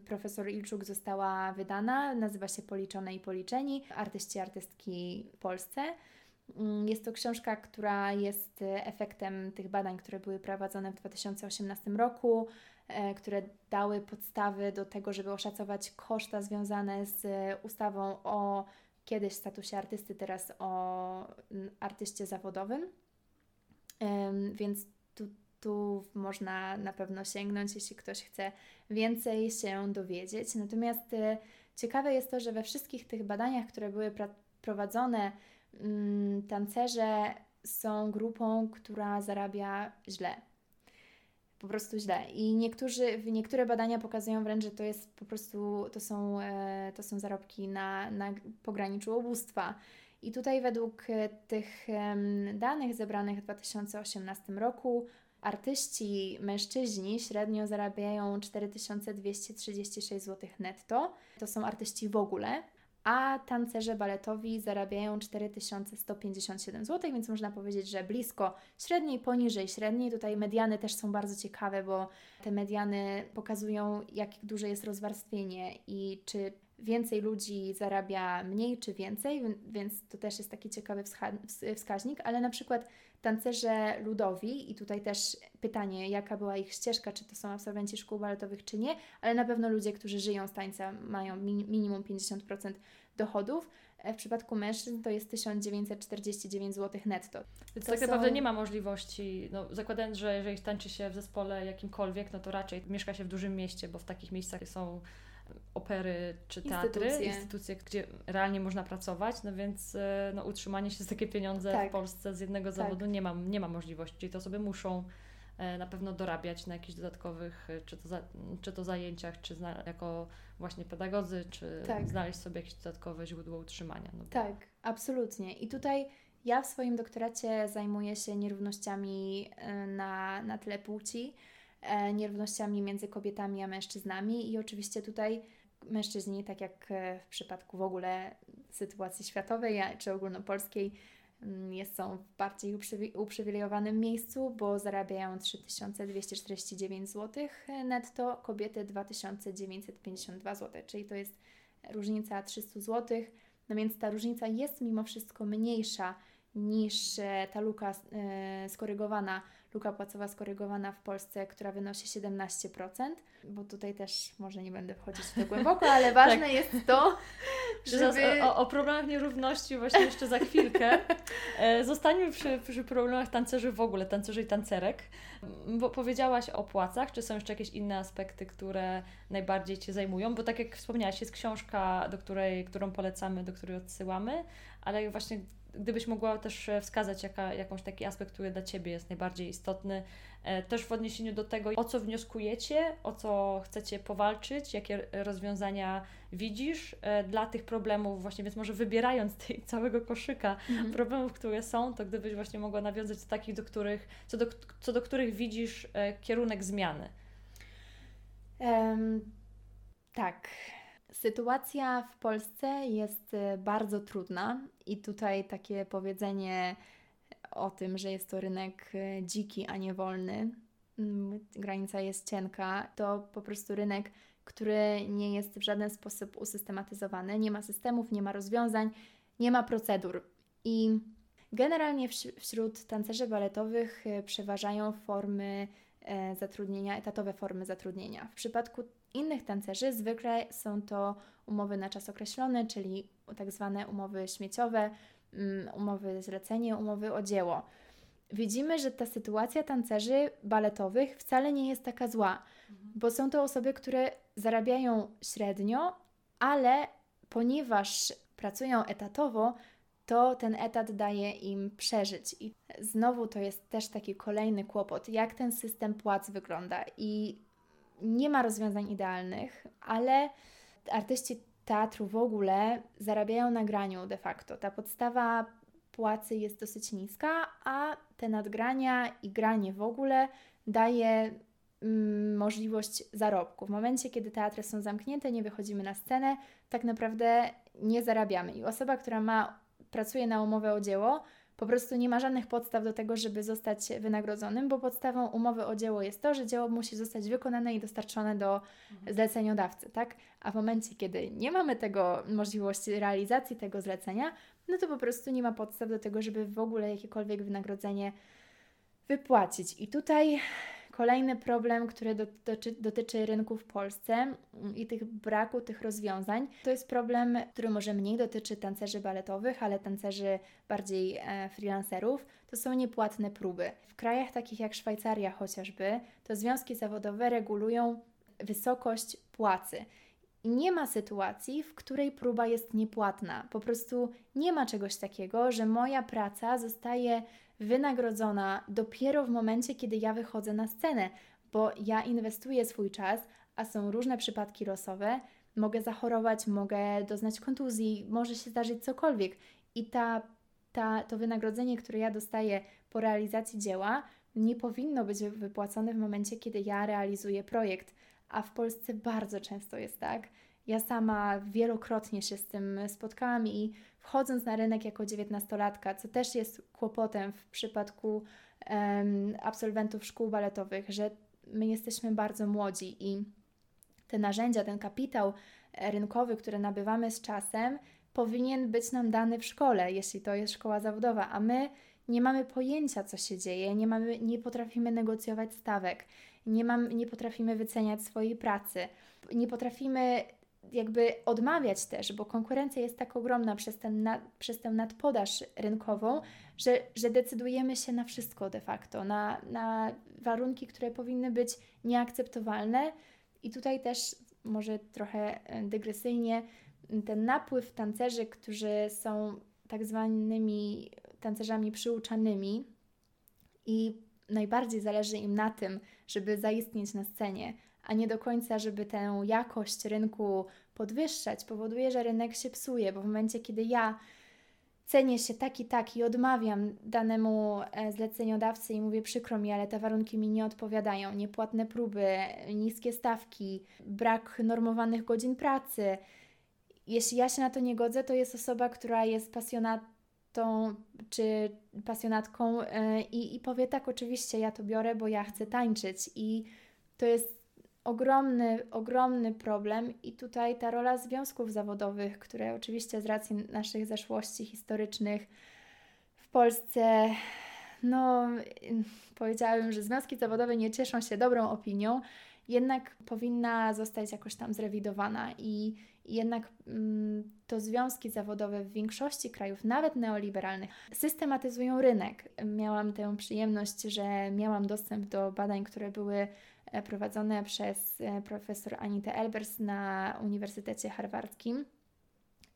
profesor Ilczuk została wydana. Nazywa się Policzone i Policzeni. Artyści, artystki w Polsce. Mm, jest to książka, która jest efektem tych badań, które były prowadzone w 2018 roku, e, które dały podstawy do tego, żeby oszacować koszta związane z ustawą o kiedyś statusie artysty, teraz o artyście zawodowym. Więc tu można na pewno sięgnąć, jeśli ktoś chce więcej się dowiedzieć. Natomiast y, ciekawe jest to, że we wszystkich tych badaniach, które były prowadzone, mm, tancerze są grupą, która zarabia źle. Po prostu źle. I niektórzy, niektóre badania pokazują wręcz, że to jest po prostu, to są, e, to są zarobki na, na pograniczu ubóstwa. I tutaj według e, tych danych zebranych w 2018 roku Artyści mężczyźni średnio zarabiają 4236 zł netto. To są artyści w ogóle. A tancerze baletowi zarabiają 4157 zł, więc można powiedzieć, że blisko średniej, poniżej średniej. Tutaj mediany też są bardzo ciekawe, bo te mediany pokazują, jak duże jest rozwarstwienie i czy więcej ludzi zarabia mniej czy więcej, więc to też jest taki ciekawy wskaźnik, ale na przykład tancerze ludowi i tutaj też pytanie, jaka była ich ścieżka, czy to są absolwenci szkół baletowych, czy nie, ale na pewno ludzie, którzy żyją z tańca, mają minimum 50% dochodów. W przypadku mężczyzn to jest 1949 zł netto. Więc to tak naprawdę są... nie ma możliwości, no, zakładając, że jeżeli tańczy się w zespole jakimkolwiek, no to raczej mieszka się w dużym mieście, bo w takich miejscach są opery czy teatry, instytucje, instytucje gdzie realnie można pracować, no więc e, no, utrzymanie się z takie pieniądze tak. w Polsce z jednego tak. zawodu nie ma, nie ma możliwości. Czyli te osoby muszą e, na pewno dorabiać na jakichś dodatkowych, e, czy to, za, czy to zajęciach, czy zna, jako właśnie pedagodzy, czy tak. znaleźć sobie jakieś dodatkowe źródło utrzymania. No tak, absolutnie. I tutaj ja w swoim doktoracie zajmuję się nierównościami na, na tle płci nierównościami między kobietami a mężczyznami i oczywiście tutaj mężczyźni, tak jak e, w przypadku w ogóle sytuacji światowej czy ogólnopolskiej, mm, są w bardziej uprzywilejowanym miejscu, bo zarabiają 3249 zł netto, kobiety 2952 zł, czyli to jest różnica 300 zł. No więc ta różnica jest mimo wszystko mniejsza niż e, ta luka skorygowana luka płacowa skorygowana w Polsce, która wynosi 17%, bo tutaj też może nie będę wchodzić w to głęboko, ale ważne tak. jest to, żeby... O, o, problemach nierówności właśnie jeszcze za chwilkę. E, zostańmy przy, przy problemach tancerzy w ogóle, tancerzy i tancerek, bo powiedziałaś o płacach, czy są jeszcze jakieś inne aspekty, które najbardziej Cię zajmują, bo tak jak wspomniałaś, jest książka, do której, którą polecamy, do której odsyłamy, ale właśnie gdybyś mogła też e, wskazać jaka, jakąś taki aspekt, który dla Ciebie jest najbardziej istotny, e, też w odniesieniu do tego, o co wnioskujecie, o co chcecie powalczyć, jakie rozwiązania widzisz e, dla tych problemów, właśnie, więc może wybierając tej całego koszyka mhm. problemów, które są, to gdybyś właśnie mogła nawiązać do takich, do których, co do, co do których widzisz kierunek zmiany. Um, tak. Sytuacja w Polsce jest e, bardzo trudna i tutaj takie powiedzenie o tym, że jest to rynek e, dziki, a nie wolny, mm, granica jest cienka, to po prostu rynek, który nie jest w żaden sposób usystematyzowany, nie ma systemów, nie ma rozwiązań, nie ma procedur. I generalnie wśród tancerzy baletowych e, przeważają formy zatrudnienia, etatowe formy zatrudnienia. W przypadku innych tancerzy zwykle są to umowy na czas określony, czyli tak zwane umowy śmieciowe, mm, umowy zlecenie, umowy o dzieło. Widzimy, że ta sytuacja tancerzy baletowych wcale nie jest taka zła, mhm. bo są to osoby, które zarabiają średnio, ale ponieważ pracują etatowo, to ten etat daje im przeżyć. I znowu to jest też taki kolejny kłopot, jak ten system płac wygląda. I nie ma rozwiązań idealnych, ale artyści teatru w ogóle zarabiają na graniu de facto. Ta podstawa płacy jest dosyć niska, a te nadgrania i granie w ogóle daje mm, możliwość zarobku. W momencie, kiedy teatry są zamknięte, nie wychodzimy na scenę, tak naprawdę nie zarabiamy. I osoba, która ma, pracuje na umowę o dzieło, po prostu nie ma żadnych podstaw do tego, żeby zostać wynagrodzonym, bo podstawą umowy o dzieło jest to, że dzieło musi zostać wykonane i dostarczone do mhm. zleceniodawcy, tak? A w momencie, kiedy nie mamy tego możliwości realizacji tego zlecenia, no to po prostu nie ma podstaw do tego, żeby w ogóle jakiekolwiek wynagrodzenie wypłacić. I tutaj Kolejny problem, który dotyczy, dotyczy rynku w Polsce mm, i tych braku tych rozwiązań, to jest problem, który może mniej dotyczy tancerzy baletowych, ale tancerzy bardziej e, freelancerów, to są niepłatne próby. W krajach takich jak Szwajcaria chociażby, to związki zawodowe regulują wysokość płacy. I nie ma sytuacji, w której próba jest niepłatna. Po prostu nie ma czegoś takiego, że moja praca zostaje wynagrodzona dopiero w momencie, kiedy ja wychodzę na scenę, bo ja inwestuję swój czas, a są różne przypadki losowe. Mogę zachorować, mogę doznać kontuzji, może się zdarzyć cokolwiek. I ta, ta, to wynagrodzenie, które ja dostaję po realizacji dzieła, nie powinno być wypłacone w momencie, kiedy ja realizuję projekt. A w Polsce bardzo często jest tak. Ja sama wielokrotnie się z tym spotkałam i wchodząc na rynek jako dziewiętnastolatka, co też jest kłopotem w przypadku um, absolwentów szkół baletowych, że my jesteśmy bardzo młodzi i te narzędzia, ten kapitał e, rynkowy, który nabywamy z czasem, powinien być nam dany w szkole, jeśli to jest szkoła zawodowa, a my nie mamy pojęcia, co się dzieje, nie, mamy, nie potrafimy negocjować stawek, nie, mam, nie potrafimy wyceniać swojej pracy, nie potrafimy jakby odmawiać też, bo konkurencja jest tak ogromna przez, ten przez tę nadpodaż rynkową, że, że decydujemy się na wszystko de facto, na, na warunki, które powinny być nieakceptowalne. I tutaj też może trochę e, dygresyjnie, ten napływ tancerzy, którzy są tak zwanymi tancerzami przyuczanymi i najbardziej zależy im na tym, żeby zaistnieć na scenie, a nie do końca, żeby tę jakość rynku podwyższać, powoduje, że rynek się psuje, bo w momencie, kiedy ja cenię się tak i tak i odmawiam danemu e, zleceniodawcy i mówię przykro mi, ale te warunki mi nie odpowiadają, niepłatne próby, niskie stawki, brak normowanych godzin pracy. Jeśli ja się na to nie godzę, to jest osoba, która jest pasjonatą czy pasjonatką e, i, i powie tak, oczywiście ja to biorę, bo ja chcę tańczyć i to jest ogromny, ogromny problem i tutaj ta rola związków zawodowych, które oczywiście z racji naszych zaszłości historycznych w Polsce, no powiedziałabym, że związki zawodowe nie cieszą się dobrą opinią, jednak powinna zostać jakoś tam zrewidowana i, jednak mm, to związki zawodowe w większości krajów, nawet neoliberalnych, systematyzują rynek. Miałam tę przyjemność, że miałam dostęp do badań, które były prowadzone przez e, profesor Anitę Elbers na Uniwersytecie Harvardzkim,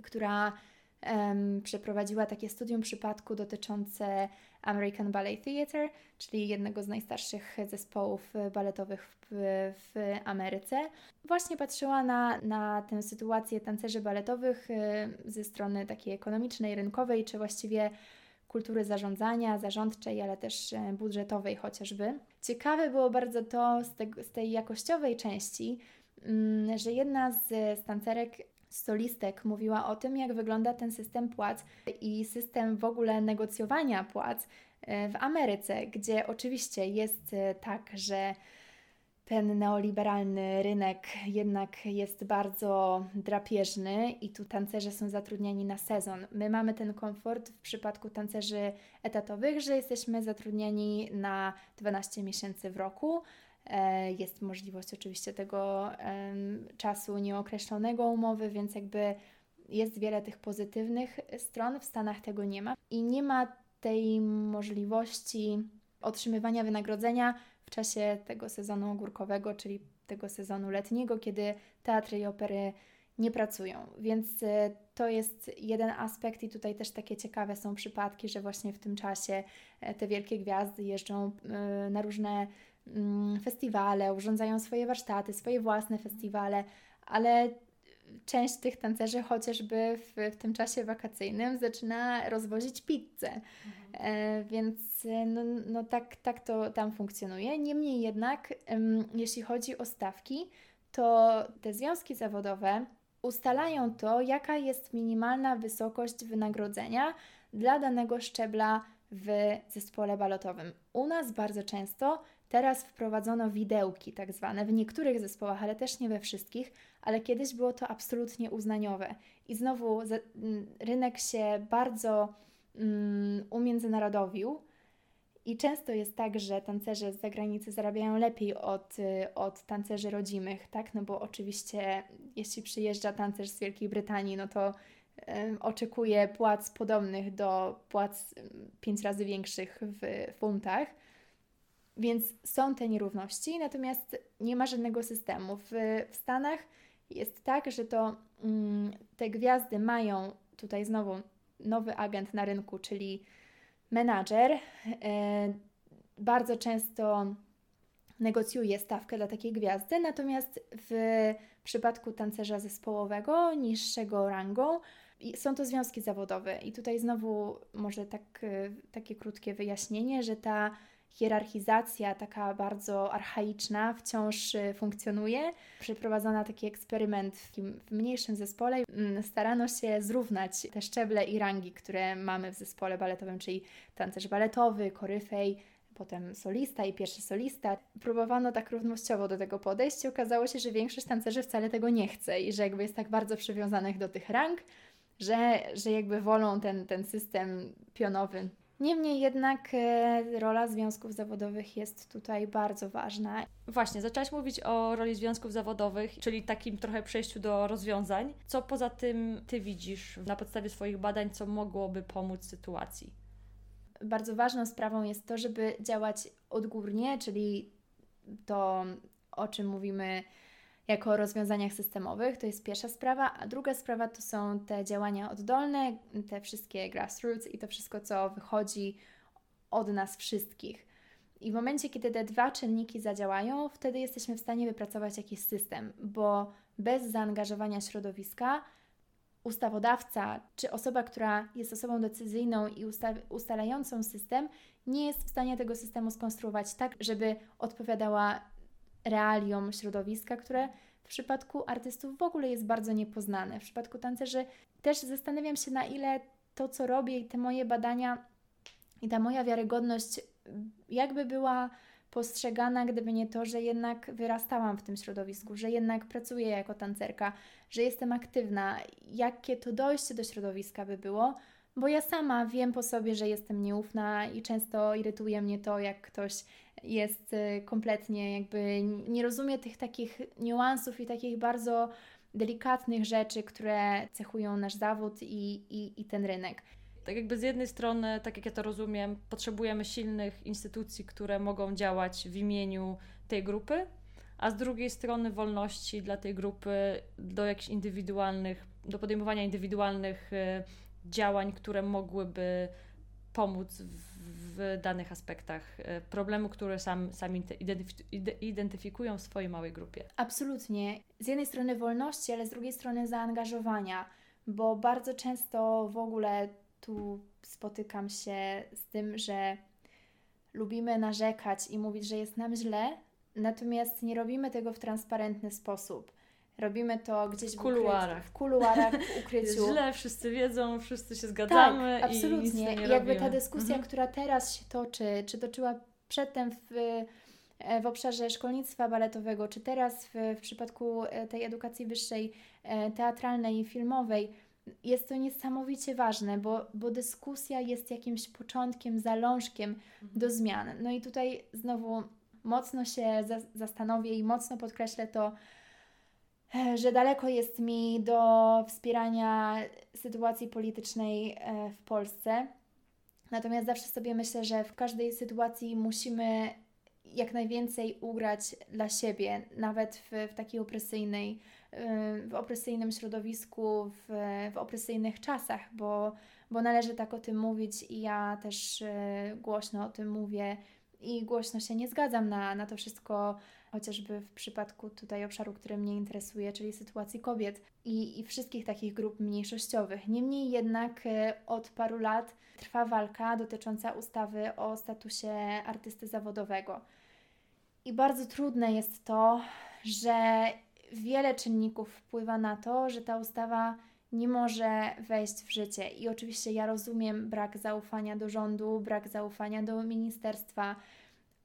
która um, przeprowadziła takie studium przypadku dotyczące American Ballet Theatre, czyli jednego z najstarszych zespołów baletowych w, w Ameryce. Właśnie patrzyła na, na tę sytuację tancerzy baletowych e, ze strony takiej ekonomicznej, rynkowej, czy właściwie kultury zarządzania, zarządczej, ale też e, budżetowej chociażby. Ciekawe było bardzo to z, te, z tej jakościowej części, mm, że jedna z tancerek solistek mówiła o tym, jak wygląda ten system płac i system w ogóle negocjowania płac e, w Ameryce, gdzie oczywiście jest e, tak, że ten neoliberalny rynek jednak jest bardzo drapieżny i tu tancerze są zatrudniani na sezon. My mamy ten komfort w przypadku tancerzy etatowych, że jesteśmy zatrudniani na 12 miesięcy w roku. E, jest możliwość oczywiście tego czasu nieokreślonego umowy, więc jakby jest wiele tych pozytywnych stron. W Stanach tego nie ma i nie ma tej możliwości otrzymywania wynagrodzenia w czasie tego sezonu ogórkowego, czyli tego sezonu letniego, kiedy teatry i opery nie pracują. Więc e, to jest jeden aspekt, i tutaj też takie ciekawe są przypadki, że właśnie w tym czasie e, te wielkie gwiazdy jeżdżą e, na różne mm, festiwale, urządzają swoje warsztaty, swoje własne festiwale, ale część tych tancerzy chociażby w, w tym czasie wakacyjnym zaczyna rozwozić pizzę. Mhm. E, więc e, no, no tak, tak to tam funkcjonuje. Niemniej jednak, jeśli chodzi o stawki, to te związki zawodowe ustalają to, jaka jest minimalna wysokość wynagrodzenia dla danego szczebla w zespole balotowym. U nas bardzo często teraz wprowadzono widełki, tak zwane, w niektórych zespołach, ale też nie we wszystkich, ale kiedyś było to absolutnie uznaniowe. I znowu rynek się bardzo um, umiędzynarodowił. I często jest tak, że tancerze z zagranicy zarabiają lepiej od, od tancerzy rodzimych, tak? No bo oczywiście, jeśli przyjeżdża tancerz z Wielkiej Brytanii, no to um, oczekuje płac podobnych do płac pięć razy większych w funtach. Więc są te nierówności, natomiast nie ma żadnego systemu. W, w Stanach jest tak, że to um, te gwiazdy mają tutaj znowu nowy agent na rynku, czyli menadżer, e, bardzo często negocjuje stawkę dla takiej gwiazdy, natomiast w przypadku tancerza zespołowego, niższego rangą, są to związki zawodowe. I tutaj znowu może tak, e, takie krótkie wyjaśnienie, że ta hierarchizacja taka bardzo archaiczna wciąż y, funkcjonuje. Przeprowadzona taki eksperyment w, w mniejszym zespole. Mm, starano się zrównać te szczeble i rangi, które mamy w zespole baletowym, czyli tancerz baletowy, koryfej, potem solista i pierwszy solista. Próbowano tak równościowo do tego podejść i okazało się, że większość tancerzy wcale tego nie chce i że jakby jest tak bardzo przywiązanych do tych rang, że, że jakby wolą ten, ten system pionowy Niemniej jednak e, rola związków zawodowych jest tutaj bardzo ważna. Właśnie, zaczęłaś mówić o roli związków zawodowych, czyli takim trochę przejściu do rozwiązań. Co poza tym Ty widzisz na podstawie swoich badań, co mogłoby pomóc sytuacji? Bardzo ważną sprawą jest to, żeby działać odgórnie, czyli to, o czym mówimy jako rozwiązaniach systemowych. To jest pierwsza sprawa, a druga sprawa to są te działania oddolne, te wszystkie grassroots i to wszystko, co wychodzi od nas wszystkich. I w momencie, kiedy te dwa czynniki zadziałają, wtedy jesteśmy w stanie wypracować jakiś system, bo bez zaangażowania środowiska ustawodawca czy osoba, która jest osobą decyzyjną i usta- ustalającą system, nie jest w stanie tego systemu skonstruować tak, żeby odpowiadała realiom środowiska, które w przypadku artystów w ogóle jest bardzo niepoznane. W przypadku tancerzy też zastanawiam się, na ile to, co robię i te moje badania i ta moja wiarygodność, jakby była postrzegana, gdyby nie to, że jednak wyrastałam w tym środowisku, że jednak pracuję jako tancerka, że jestem aktywna, jakie to dojście do środowiska by było, bo ja sama wiem po sobie, że jestem nieufna i często irytuje mnie to, jak ktoś jest y, kompletnie jakby nie rozumie tych takich niuansów i takich bardzo delikatnych rzeczy, które cechują nasz zawód i, i, i ten rynek. Tak jakby z jednej strony, tak jak ja to rozumiem, potrzebujemy silnych instytucji, które mogą działać w imieniu tej grupy, a z drugiej strony wolności dla tej grupy do jakichś indywidualnych, do podejmowania indywidualnych y, działań, które mogłyby pomóc w danych aspektach y, problemu, które sam, sami identyfikują w swojej małej grupie. Absolutnie. Z jednej strony wolności, ale z drugiej strony zaangażowania, bo bardzo często w ogóle tu spotykam się z tym, że lubimy narzekać i mówić, że jest nam źle, natomiast nie robimy tego w transparentny sposób. Robimy to gdzieś w kuluarach. W, kuluarach, w ukryciu. Jest źle, wszyscy wiedzą, wszyscy się zgadzamy. Tak, absolutnie. I, I jakby ta dyskusja, mhm. która teraz się toczy, czy toczyła przedtem w, e, w obszarze szkolnictwa baletowego, czy teraz w, w przypadku e, tej edukacji wyższej, e, teatralnej i filmowej, jest to niesamowicie ważne, bo, bo dyskusja jest jakimś początkiem, zalążkiem mhm. do zmian. No i tutaj znowu mocno się za, zastanowię i mocno podkreślę to, że daleko jest mi do wspierania sytuacji politycznej e, w Polsce. Natomiast zawsze sobie myślę, że w każdej sytuacji musimy jak najwięcej ugrać dla siebie, nawet w, w takiej opresyjnej w opresyjnym środowisku, w, w opresyjnych czasach, bo, bo należy tak o tym mówić i ja też e, głośno o tym mówię i głośno się nie zgadzam na, na to wszystko, chociażby w przypadku tutaj obszaru, który mnie interesuje, czyli sytuacji kobiet i, i wszystkich takich grup mniejszościowych. Niemniej jednak e, od paru lat trwa walka dotycząca ustawy o statusie artysty zawodowego. I bardzo trudne jest to, że wiele czynników wpływa na to, że ta ustawa nie może wejść w życie. I oczywiście ja rozumiem brak zaufania do rządu, brak zaufania do ministerstwa,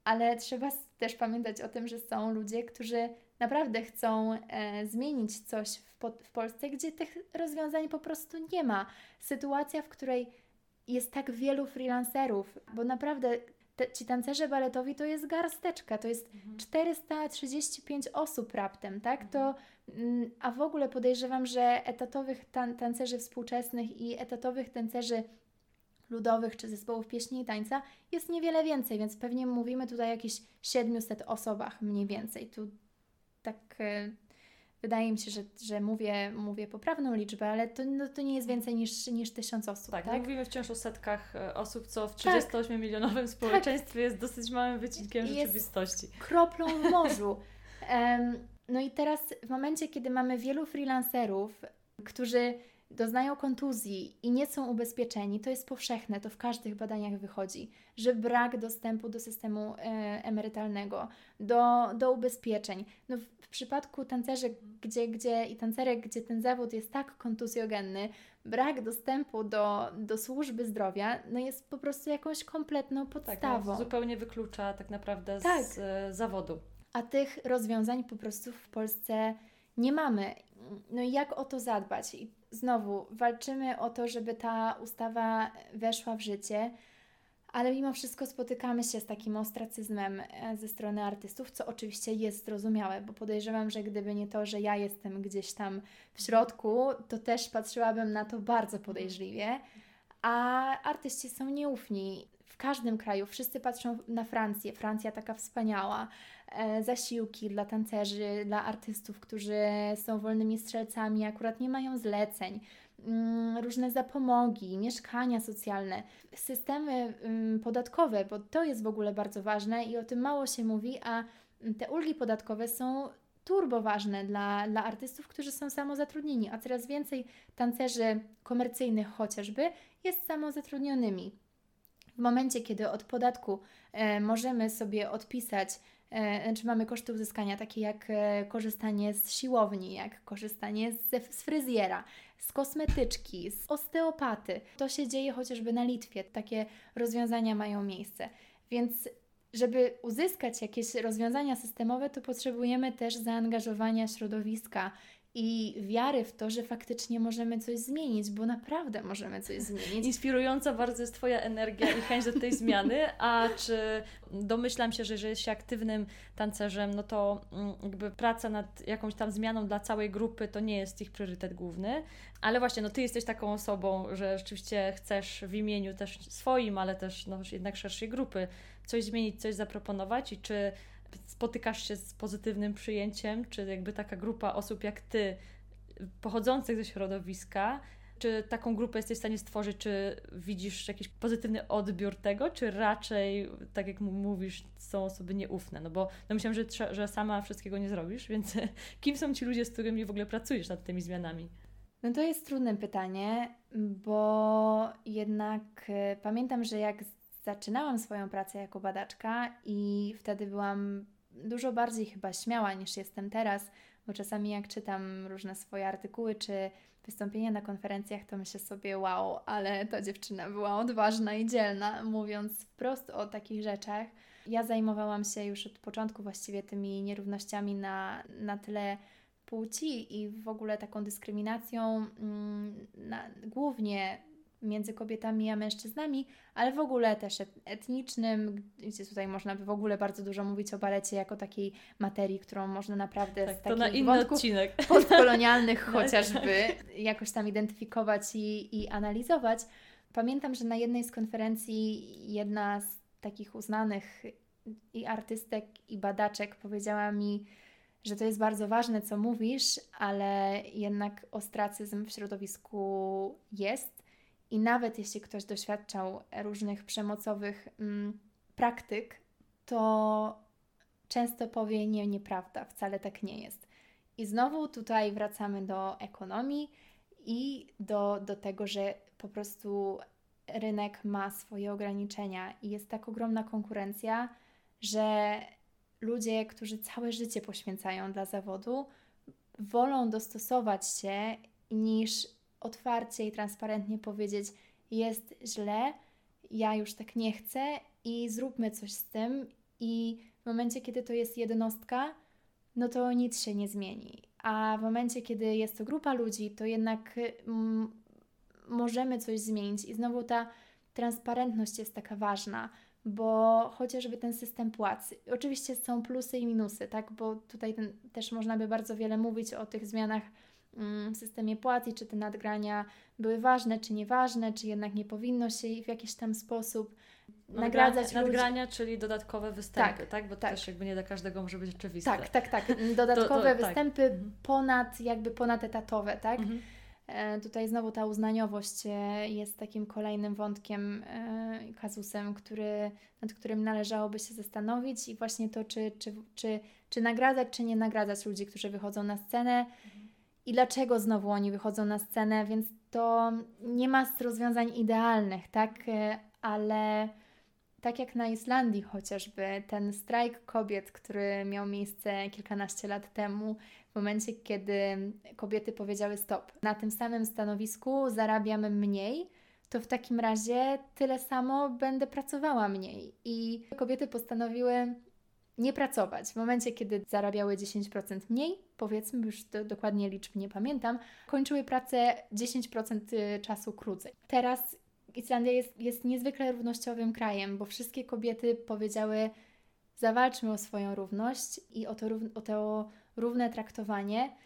ale trzeba też pamiętać o tym, że są ludzie, którzy naprawdę chcą e, zmienić coś w, po, w Polsce, gdzie tych rozwiązań po prostu nie ma. Sytuacja, w której jest tak wielu freelancerów, bo naprawdę te, ci tancerze baletowi to jest garsteczka, to jest mhm. 435 osób raptem, tak? To, mhm. mm, a w ogóle podejrzewam, że etatowych tan tancerzy współczesnych i etatowych tancerzy ludowych czy zespołów pieśni i tańca jest niewiele więcej, więc pewnie mówimy tutaj o jakichś 700 osobach mniej więcej. Tu tak e, wydaje mi się, że, że mówię, mówię poprawną liczbę, ale to, no, to nie jest więcej niż, niż tysiąc osób. Tak, tak? mówimy wciąż o setkach e, osób, co w 38-milionowym tak. społeczeństwie tak. jest dosyć małym wycinkiem jest rzeczywistości. Kroplą w morzu. um, no i teraz w momencie, kiedy mamy wielu freelancerów, którzy doznają kontuzji i nie są ubezpieczeni, to jest powszechne, to w każdych badaniach wychodzi, że brak dostępu do systemu e, emerytalnego, do, do ubezpieczeń. No w, w przypadku tancerzy gdzie, gdzie, i tancerek, gdzie ten zawód jest tak kontuzjogenny, brak dostępu do, do służby zdrowia no jest po prostu jakąś kompletną podstawą. Tak, no, zupełnie wyklucza tak naprawdę tak. z e, zawodu. A tych rozwiązań po prostu w Polsce nie mamy. No i jak o to zadbać? I znowu walczymy o to, żeby ta ustawa weszła w życie, ale mimo wszystko spotykamy się z takim ostracyzmem e, ze strony artystów, co oczywiście jest zrozumiałe, bo podejrzewam, że gdyby nie to, że ja jestem gdzieś tam w środku, to też patrzyłabym na to bardzo podejrzliwie, a artyści są nieufni. Każdym kraju wszyscy patrzą na Francję. Francja taka wspaniała. E, zasiłki dla tancerzy, dla artystów, którzy są wolnymi strzelcami, akurat nie mają zleceń Mm, różne zapomogi, mieszkania socjalne, systemy mm, podatkowe, bo to jest w ogóle bardzo ważne i o tym mało się mówi, a te ulgi podatkowe są turbo ważne dla, dla artystów, którzy są samozatrudnieni, a coraz więcej tancerzy komercyjnych chociażby jest samozatrudnionymi. W momencie, kiedy od podatku e, możemy sobie odpisać e, znaczy mamy koszty uzyskania, takie jak e, korzystanie z siłowni, jak korzystanie z, z fryzjera, z kosmetyczki, z osteopaty. To się dzieje chociażby na Litwie. Takie rozwiązania mają miejsce. Więc żeby uzyskać jakieś rozwiązania systemowe, to potrzebujemy też zaangażowania środowiska, i wiary w to, że faktycznie możemy coś zmienić, bo naprawdę możemy coś zmienić. Inspirująca bardzo jest Twoja energia i chęć do tej zmiany, a czy domyślam się, że jeżeli jesteś aktywnym tancerzem, no to mm, jakby praca nad jakąś tam zmianą dla całej grupy to nie jest ich priorytet główny, ale właśnie, no Ty jesteś taką osobą, że rzeczywiście chcesz w imieniu też swoim, ale też no, jednak szerszej grupy coś zmienić, coś zaproponować i czy spotykasz się z pozytywnym przyjęciem, czy jakby taka grupa osób jak ty, pochodzących ze środowiska, czy taką grupę jesteś w stanie stworzyć, czy widzisz jakiś pozytywny odbiór tego, czy raczej, tak jak mówisz, są osoby nieufne? No bo no myślałam, że, że sama wszystkiego nie zrobisz, więc kim są ci ludzie, z którymi w ogóle pracujesz nad tymi zmianami? No to jest trudne pytanie, bo jednak y, pamiętam, że jak zaczynałam swoją pracę jako badaczka i wtedy byłam dużo bardziej chyba śmiała niż jestem teraz, bo czasami jak czytam różne swoje artykuły czy wystąpienia na konferencjach, to myślę sobie, wow, ale ta dziewczyna była odważna i dzielna, mówiąc wprost o takich rzeczach. Ja zajmowałam się już od początku właściwie tymi nierównościami na, na tyle płci i w ogóle taką dyskryminacją mm, na, głównie między kobietami a mężczyznami, ale w ogóle też etnicznym, gdzie tutaj można by w ogóle bardzo dużo mówić o balecie jako takiej materii, którą można naprawdę tak, z takich to na inny odcinek. postkolonialnych chociażby jakoś tam identyfikować i, i analizować. Pamiętam, że na jednej z konferencji jedna z takich uznanych i artystek, i badaczek powiedziała mi, że to jest bardzo ważne, co mówisz, ale jednak ostracyzm w środowisku jest i nawet jeśli ktoś doświadczał różnych przemocowych mm, praktyk, to często powie nie, nieprawda, wcale tak nie jest. I znowu tutaj wracamy do ekonomii i do, do tego, że po prostu rynek ma swoje ograniczenia i jest tak ogromna konkurencja, że ludzie, którzy całe życie poświęcają dla zawodu, wolą dostosować się niż otwarcie i transparentnie powiedzieć: jest źle, ja już tak nie chcę i zróbmy coś z tym. I w momencie, kiedy to jest jednostka, no to nic się nie zmieni. A w momencie, kiedy jest to grupa ludzi, to jednak mm, możemy coś zmienić. I znowu ta transparentność jest taka ważna, bo chociażby ten system płac, oczywiście są plusy i minusy, tak? Bo tutaj ten, też można by bardzo wiele mówić o tych zmianach w systemie płac i czy te nadgrania były ważne, czy nieważne, czy jednak nie powinno się w jakiś tam sposób nagradzać Nadgrania, ludzi. czyli dodatkowe występy, tak? tak? Bo to tak. też jakby nie dla każdego może być oczywiste. Tak, tak, tak. Dodatkowe to, to, tak. występy tak. ponad, jakby ponadetatowe, tak? Mhm. E, tutaj znowu ta uznaniowość e, jest takim kolejnym wątkiem, e, kazusem, który, nad którym należałoby się zastanowić i właśnie to, czy, czy, czy, czy nagradzać, czy nie nagradzać ludzi, którzy wychodzą na scenę. Mhm i dlaczego znowu oni wychodzą na scenę, więc to nie ma rozwiązań idealnych, tak? E, ale tak jak na Islandii chociażby, ten strajk kobiet, który miał miejsce kilkanaście lat temu, w momencie, kiedy kobiety powiedziały stop, na tym samym stanowisku zarabiam mniej, to w takim razie tyle samo będę pracowała mniej. I kobiety postanowiły nie pracować. W momencie, kiedy zarabiały 10% mniej, powiedzmy, już do, dokładnie liczb nie pamiętam, kończyły pracę 10% y, czasu krócej. Teraz Islandia jest, jest niezwykle równościowym krajem, bo wszystkie kobiety powiedziały: zawalczmy o swoją równość i o to, o to równe traktowanie.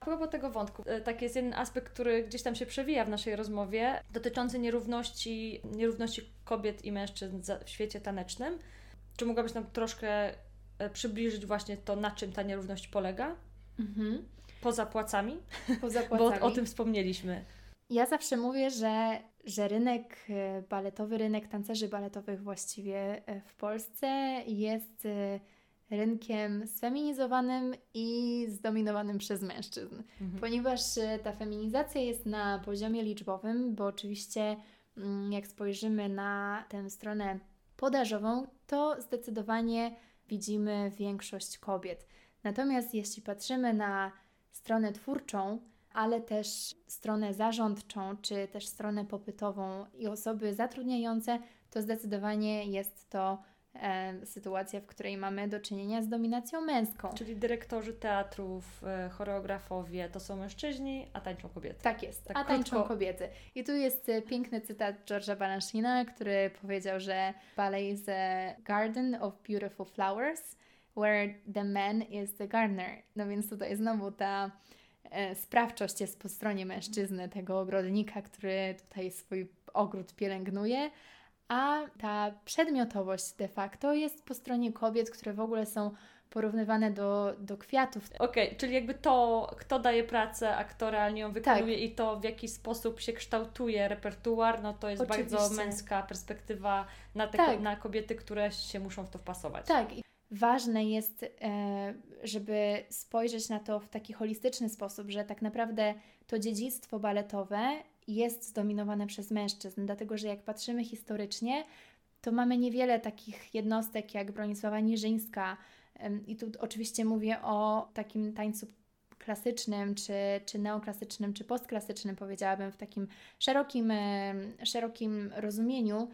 A propos tego wątku, e, taki jest jeden aspekt, który gdzieś tam się przewija w naszej rozmowie, dotyczący nierówności, nierówności kobiet i mężczyzn w świecie tanecznym. Czy mogłabyś nam troszkę przybliżyć właśnie to, na czym ta nierówność polega? Mhm. Poza płacami? Poza płacami. Bo o, o tym wspomnieliśmy. Ja zawsze mówię, że, że rynek e, baletowy, rynek tancerzy baletowych właściwie w Polsce jest rynkiem sfeminizowanym i zdominowanym przez mężczyzn, mhm. ponieważ e, ta feminizacja jest na poziomie liczbowym, bo oczywiście mm, jak spojrzymy na tę stronę podażową, to zdecydowanie widzimy większość kobiet. Natomiast jeśli patrzymy na stronę twórczą, ale też stronę zarządczą, czy też stronę popytową i osoby zatrudniające, to zdecydowanie jest to e, sytuacja, w której mamy do czynienia z dominacją męską. Czyli dyrektorzy teatrów, e, choreografowie to są mężczyźni, a tańczą kobiety. Tak jest, tak a tańczą krótko. kobiety. I tu jest e, piękny cytat George'a Balanchina, który powiedział, że ballet is a garden of beautiful flowers, where the man is the gardener. No więc tutaj znowu ta e, sprawczość jest po stronie mężczyzny, tego ogrodnika, który tutaj swój ogród pielęgnuje, a ta przedmiotowość de facto jest po stronie kobiet, które w ogóle są porównywane do, do kwiatów. Okej, okay, czyli jakby to, kto daje pracę, a kto realnie ją wykonuje tak. i to, w jaki sposób się kształtuje repertuar, no to jest Oczywiście. bardzo męska perspektywa na, te, tak. na kobiety, które się muszą w to wpasować. Tak. Ważne jest, e, żeby spojrzeć na to w taki holistyczny sposób, że tak naprawdę to dziedzictwo baletowe jest zdominowane przez mężczyzn, dlatego że jak patrzymy historycznie, to mamy niewiele takich jednostek jak Bronisława Niżyńska i tu oczywiście mówię o takim tańcu klasycznym, czy, czy neoklasycznym, czy postklasycznym, powiedziałabym, w takim szerokim, szerokim rozumieniu,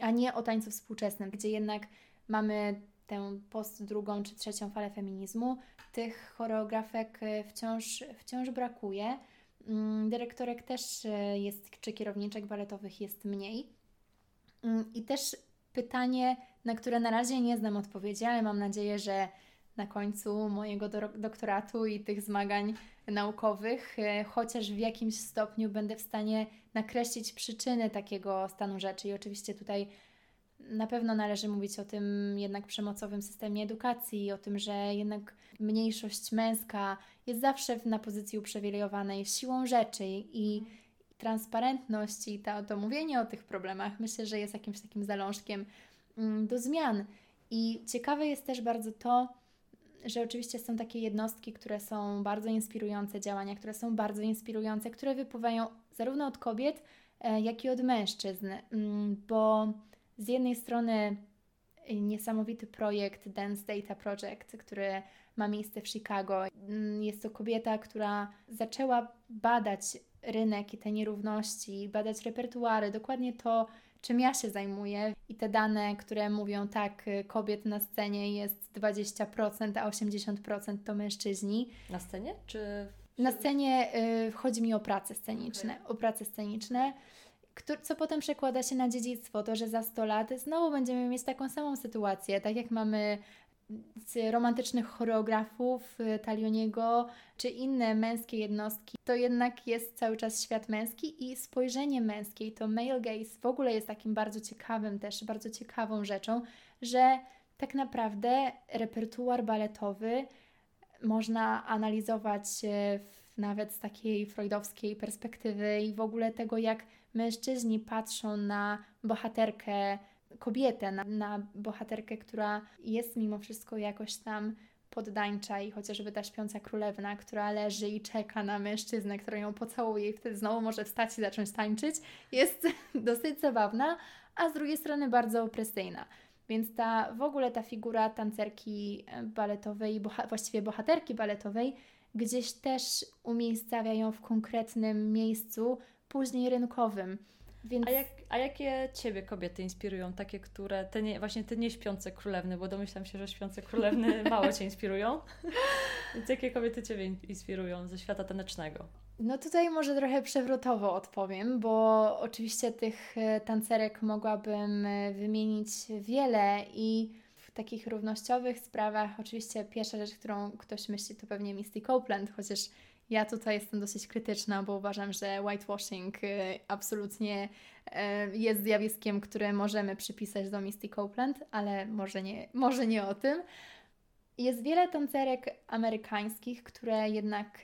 a nie o tańcu współczesnym, gdzie jednak mamy tę post drugą czy trzecią falę feminizmu. Tych choreografek e, wciąż, wciąż brakuje. Mm, dyrektorek też e, jest, czy kierowniczek baletowych jest mniej. Mm, I też pytanie, na które na razie nie znam odpowiedzi, ale mam nadzieję, że na końcu mojego do doktoratu i tych zmagań naukowych, e, chociaż w jakimś stopniu będę w stanie nakreślić przyczyny takiego stanu rzeczy. I oczywiście tutaj na pewno należy mówić o tym jednak przemocowym systemie edukacji, o tym, że jednak mniejszość męska jest zawsze na pozycji uprzywilejowanej siłą rzeczy i transparentność i to, to mówienie o tych problemach myślę, że jest jakimś takim zalążkiem mm, do zmian. I ciekawe jest też bardzo to, że oczywiście są takie jednostki, które są bardzo inspirujące, działania, które są bardzo inspirujące, które wypływają zarówno od kobiet, e, jak i od mężczyzn, mm, bo z jednej strony niesamowity projekt Dance Data Project, który ma miejsce w Chicago. Mm, jest to kobieta, która zaczęła badać rynek i te nierówności, badać repertuary, dokładnie to, czym ja się zajmuję. I te dane, które mówią tak, kobiet na scenie jest 20%, a 80% to mężczyźni. Na scenie? Czy... Na scenie y, chodzi mi o prace sceniczne. Okay. O prace sceniczne co potem przekłada się na dziedzictwo, to że za 100 lat znowu będziemy mieć taką samą sytuację, tak jak mamy romantycznych choreografów y, Talioniego czy inne męskie jednostki, to jednak jest cały czas świat męski i spojrzenie męskie, to male gaze w ogóle jest takim bardzo ciekawym też, bardzo ciekawą rzeczą, że tak naprawdę repertuar baletowy można analizować nawet z takiej freudowskiej perspektywy i w ogóle tego, jak mężczyźni patrzą na bohaterkę, kobietę, na, na bohaterkę, która jest mimo wszystko jakoś tam poddańcza i chociażby ta śpiąca królewna, która leży i czeka na mężczyznę, który ją pocałuje i wtedy znowu może wstać i zacząć tańczyć, jest dosyć zabawna, a z drugiej strony bardzo opresyjna. Więc ta w ogóle ta figura tancerki baletowej, boha właściwie bohaterki baletowej, gdzieś też umiejscawia ją w konkretnym miejscu, później rynkowym. Więc... A, jak, a jakie Ciebie kobiety inspirują? Takie, które, te nie, właśnie te nieśpiące królewny, bo domyślam się, że śpiące królewny mało Cię inspirują. Więc jakie kobiety Ciebie inspirują ze świata tanecznego? No tutaj może trochę przewrotowo odpowiem, bo oczywiście tych e, tancerek mogłabym e, wymienić wiele i w takich równościowych sprawach oczywiście pierwsza rzecz, którą ktoś myśli to pewnie Misty Copeland, chociaż ja tutaj jestem dosyć krytyczna, bo uważam, że whitewashing e, absolutnie jest zjawiskiem, które możemy przypisać do Misty Copeland, ale może nie, może nie o tym. Jest wiele tancerek amerykańskich, które jednak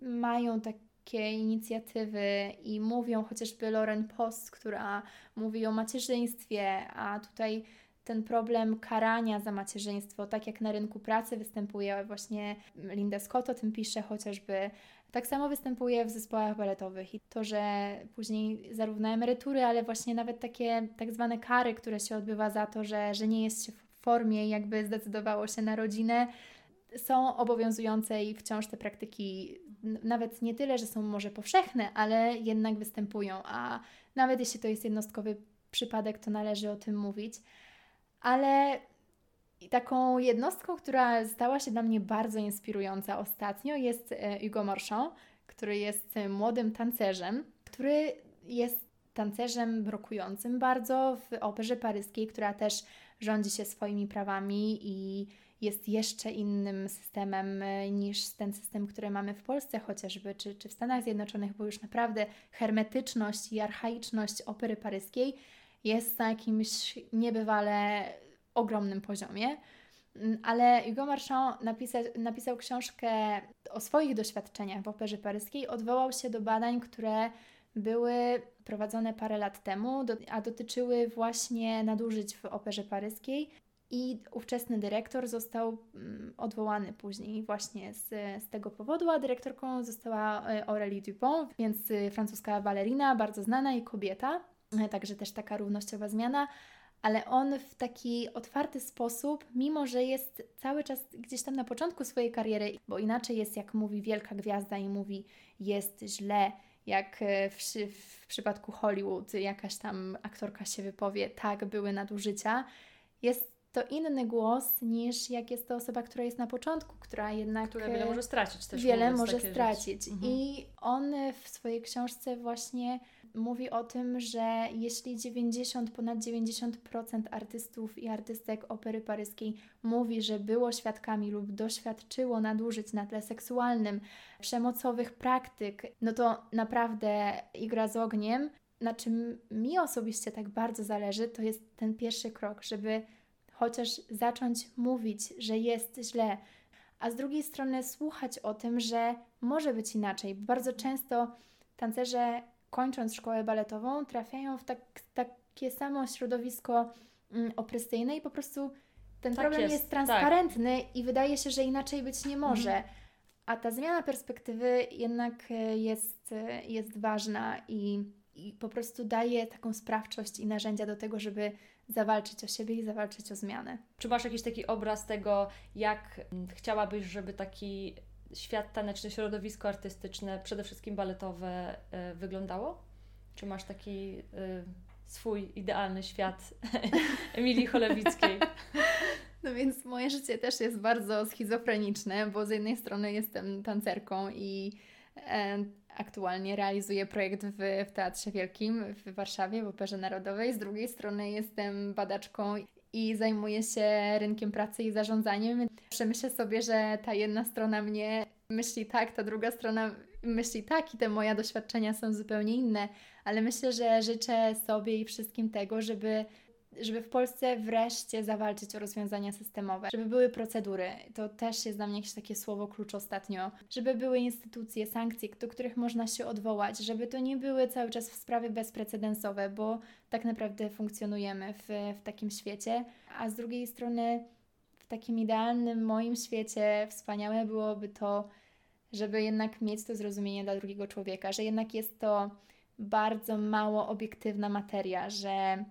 mają takie inicjatywy i mówią chociażby Lauren Post, która mówi o macierzyństwie, a tutaj ten problem karania za macierzyństwo, tak jak na rynku pracy występuje właśnie Linda Scott o tym pisze chociażby, tak samo występuje w zespołach baletowych i to, że później zarówno emerytury, ale właśnie nawet takie tak zwane kary, które się odbywa za to, że, że nie jest się w formie jakby zdecydowało się na rodzinę, są obowiązujące i wciąż te praktyki nawet nie tyle, że są może powszechne, ale jednak występują, a nawet jeśli to jest jednostkowy przypadek, to należy o tym mówić. Ale taką jednostką, która stała się dla mnie bardzo inspirująca ostatnio jest e, Hugo Marchand, który jest młodym tancerzem, który jest tancerzem rokującym bardzo w operze paryskiej, która też rządzi się swoimi prawami i jest jeszcze innym systemem e, niż ten system, który mamy w Polsce chociażby, czy, czy w Stanach Zjednoczonych, bo już naprawdę hermetyczność i archaiczność opery paryskiej jest na jakimś niebywale ogromnym poziomie. Mm, ale Hugo Marchand napisał, napisał książkę o swoich doświadczeniach w operze paryskiej, odwołał się do badań, które były prowadzone parę lat temu, a dotyczyły właśnie nadużyć w operze paryskiej i ówczesny dyrektor został mm, odwołany później właśnie z, z tego powodu, a dyrektorką została e, Aurélie Dupont, więc y, francuska balerina, bardzo znana i kobieta, także też taka równościowa zmiana, ale on w taki otwarty sposób, mimo że jest cały czas gdzieś tam na początku swojej kariery, bo inaczej jest jak mówi wielka gwiazda i mówi jest źle, jak e, w, w przypadku Hollywood jakaś tam aktorka się wypowie, tak, były nadużycia, jest to inny głos niż jak jest to osoba, która jest na początku, która jednak. Która wiele może stracić też. Wiele może stracić. Mhm. I on w swojej książce właśnie mówi o tym, że jeśli 90, ponad 90% artystów i artystek opery paryskiej mówi, że było świadkami lub doświadczyło nadużyć na tle seksualnym, przemocowych praktyk, no to naprawdę igra z ogniem. Na czym mi osobiście tak bardzo zależy, to jest ten pierwszy krok, żeby chociaż zacząć mówić, że jest źle, a z drugiej strony słuchać o tym, że może być inaczej. Bardzo często tancerze, kończąc szkołę baletową, trafiają w tak, takie samo środowisko mm, opresyjne i po prostu ten tak problem jest, jest tak. transparentny tak. i wydaje się, że inaczej być nie może. Mhm. A ta zmiana perspektywy jednak e, jest, e, jest ważna i, i po prostu daje taką sprawczość i narzędzia do tego, żeby zawalczyć o siebie i zawalczyć o zmianę. Czy masz jakiś taki obraz tego, jak mm, chciałabyś, żeby taki świat taneczny, środowisko artystyczne, przede wszystkim baletowe, y, wyglądało? Czy masz taki y, swój idealny świat Emilii Cholewickiej? No więc moje życie też jest bardzo schizofreniczne, bo z jednej strony jestem tancerką i e, aktualnie realizuję projekt w, w Teatrze Wielkim w Warszawie, w Operze Narodowej. Z drugiej strony jestem badaczką i zajmuję się rynkiem pracy i zarządzaniem. Przemyślę sobie, że ta jedna strona mnie myśli tak, ta druga strona myśli tak i te moje doświadczenia są zupełnie inne, ale myślę, że życzę sobie i wszystkim tego, żeby żeby w Polsce wreszcie zawalczyć o rozwiązania systemowe, żeby były procedury, to też jest dla mnie jakieś takie słowo klucz ostatnio, żeby były instytucje, sankcje, do których można się odwołać, żeby to nie były cały czas sprawy bezprecedensowe, bo tak naprawdę funkcjonujemy w, w takim świecie, a z drugiej strony w takim idealnym moim świecie wspaniałe byłoby to, żeby jednak mieć to zrozumienie dla drugiego człowieka, że jednak jest to bardzo mało obiektywna materia, że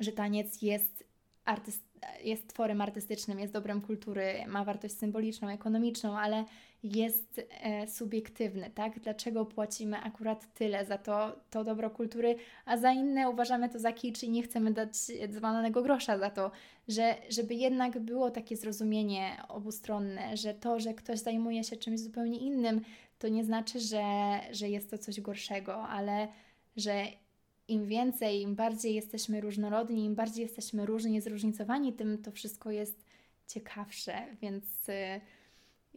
że taniec jest, artyst, jest tworem artystycznym, jest dobrem kultury, ma wartość symboliczną, ekonomiczną, ale jest e, subiektywny, tak? Dlaczego płacimy akurat tyle za to, to dobro kultury, a za inne uważamy to za kicz i nie chcemy dać dzwalonego grosza za to, że żeby jednak było takie zrozumienie obustronne, że to, że ktoś zajmuje się czymś zupełnie innym, to nie znaczy, że, że jest to coś gorszego, ale że im więcej, im bardziej jesteśmy różnorodni, im bardziej jesteśmy różnie zróżnicowani, tym to wszystko jest ciekawsze, więc. Y,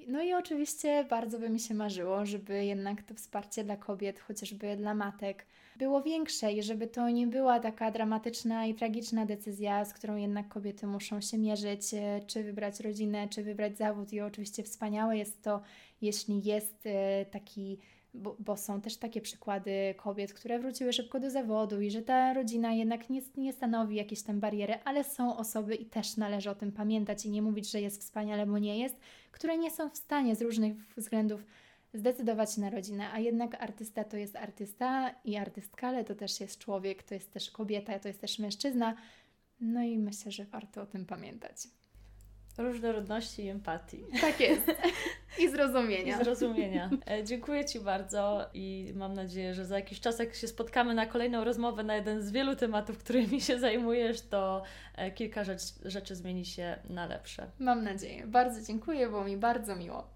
no i oczywiście bardzo by mi się marzyło, żeby jednak to wsparcie dla kobiet, chociażby dla matek, było większe i żeby to nie była taka dramatyczna i tragiczna decyzja, z którą jednak kobiety muszą się mierzyć, y, czy wybrać rodzinę, czy wybrać zawód. I oczywiście wspaniałe jest to, jeśli jest y, taki bo, bo, są też takie przykłady kobiet, które wróciły szybko do zawodu i że ta rodzina jednak nie, nie stanowi jakiejś tam bariery, ale są osoby i też należy o tym pamiętać i nie mówić, że jest wspaniale, bo nie jest, które nie są w stanie z różnych względów zdecydować na rodzinę, a jednak artysta to jest artysta i artystka, ale to też jest człowiek, to jest też kobieta, to jest też mężczyzna. No i myślę, że warto o tym pamiętać. Różnorodności i empatii. Tak jest. I zrozumienia. I zrozumienia. E, dziękuję Ci bardzo i mam nadzieję, że za jakiś czas, jak się spotkamy na kolejną rozmowę na jeden z wielu tematów, którymi się zajmujesz, to e, kilka rzecz, rzeczy zmieni się na lepsze. Mam nadzieję. Bardzo dziękuję, było mi bardzo miło.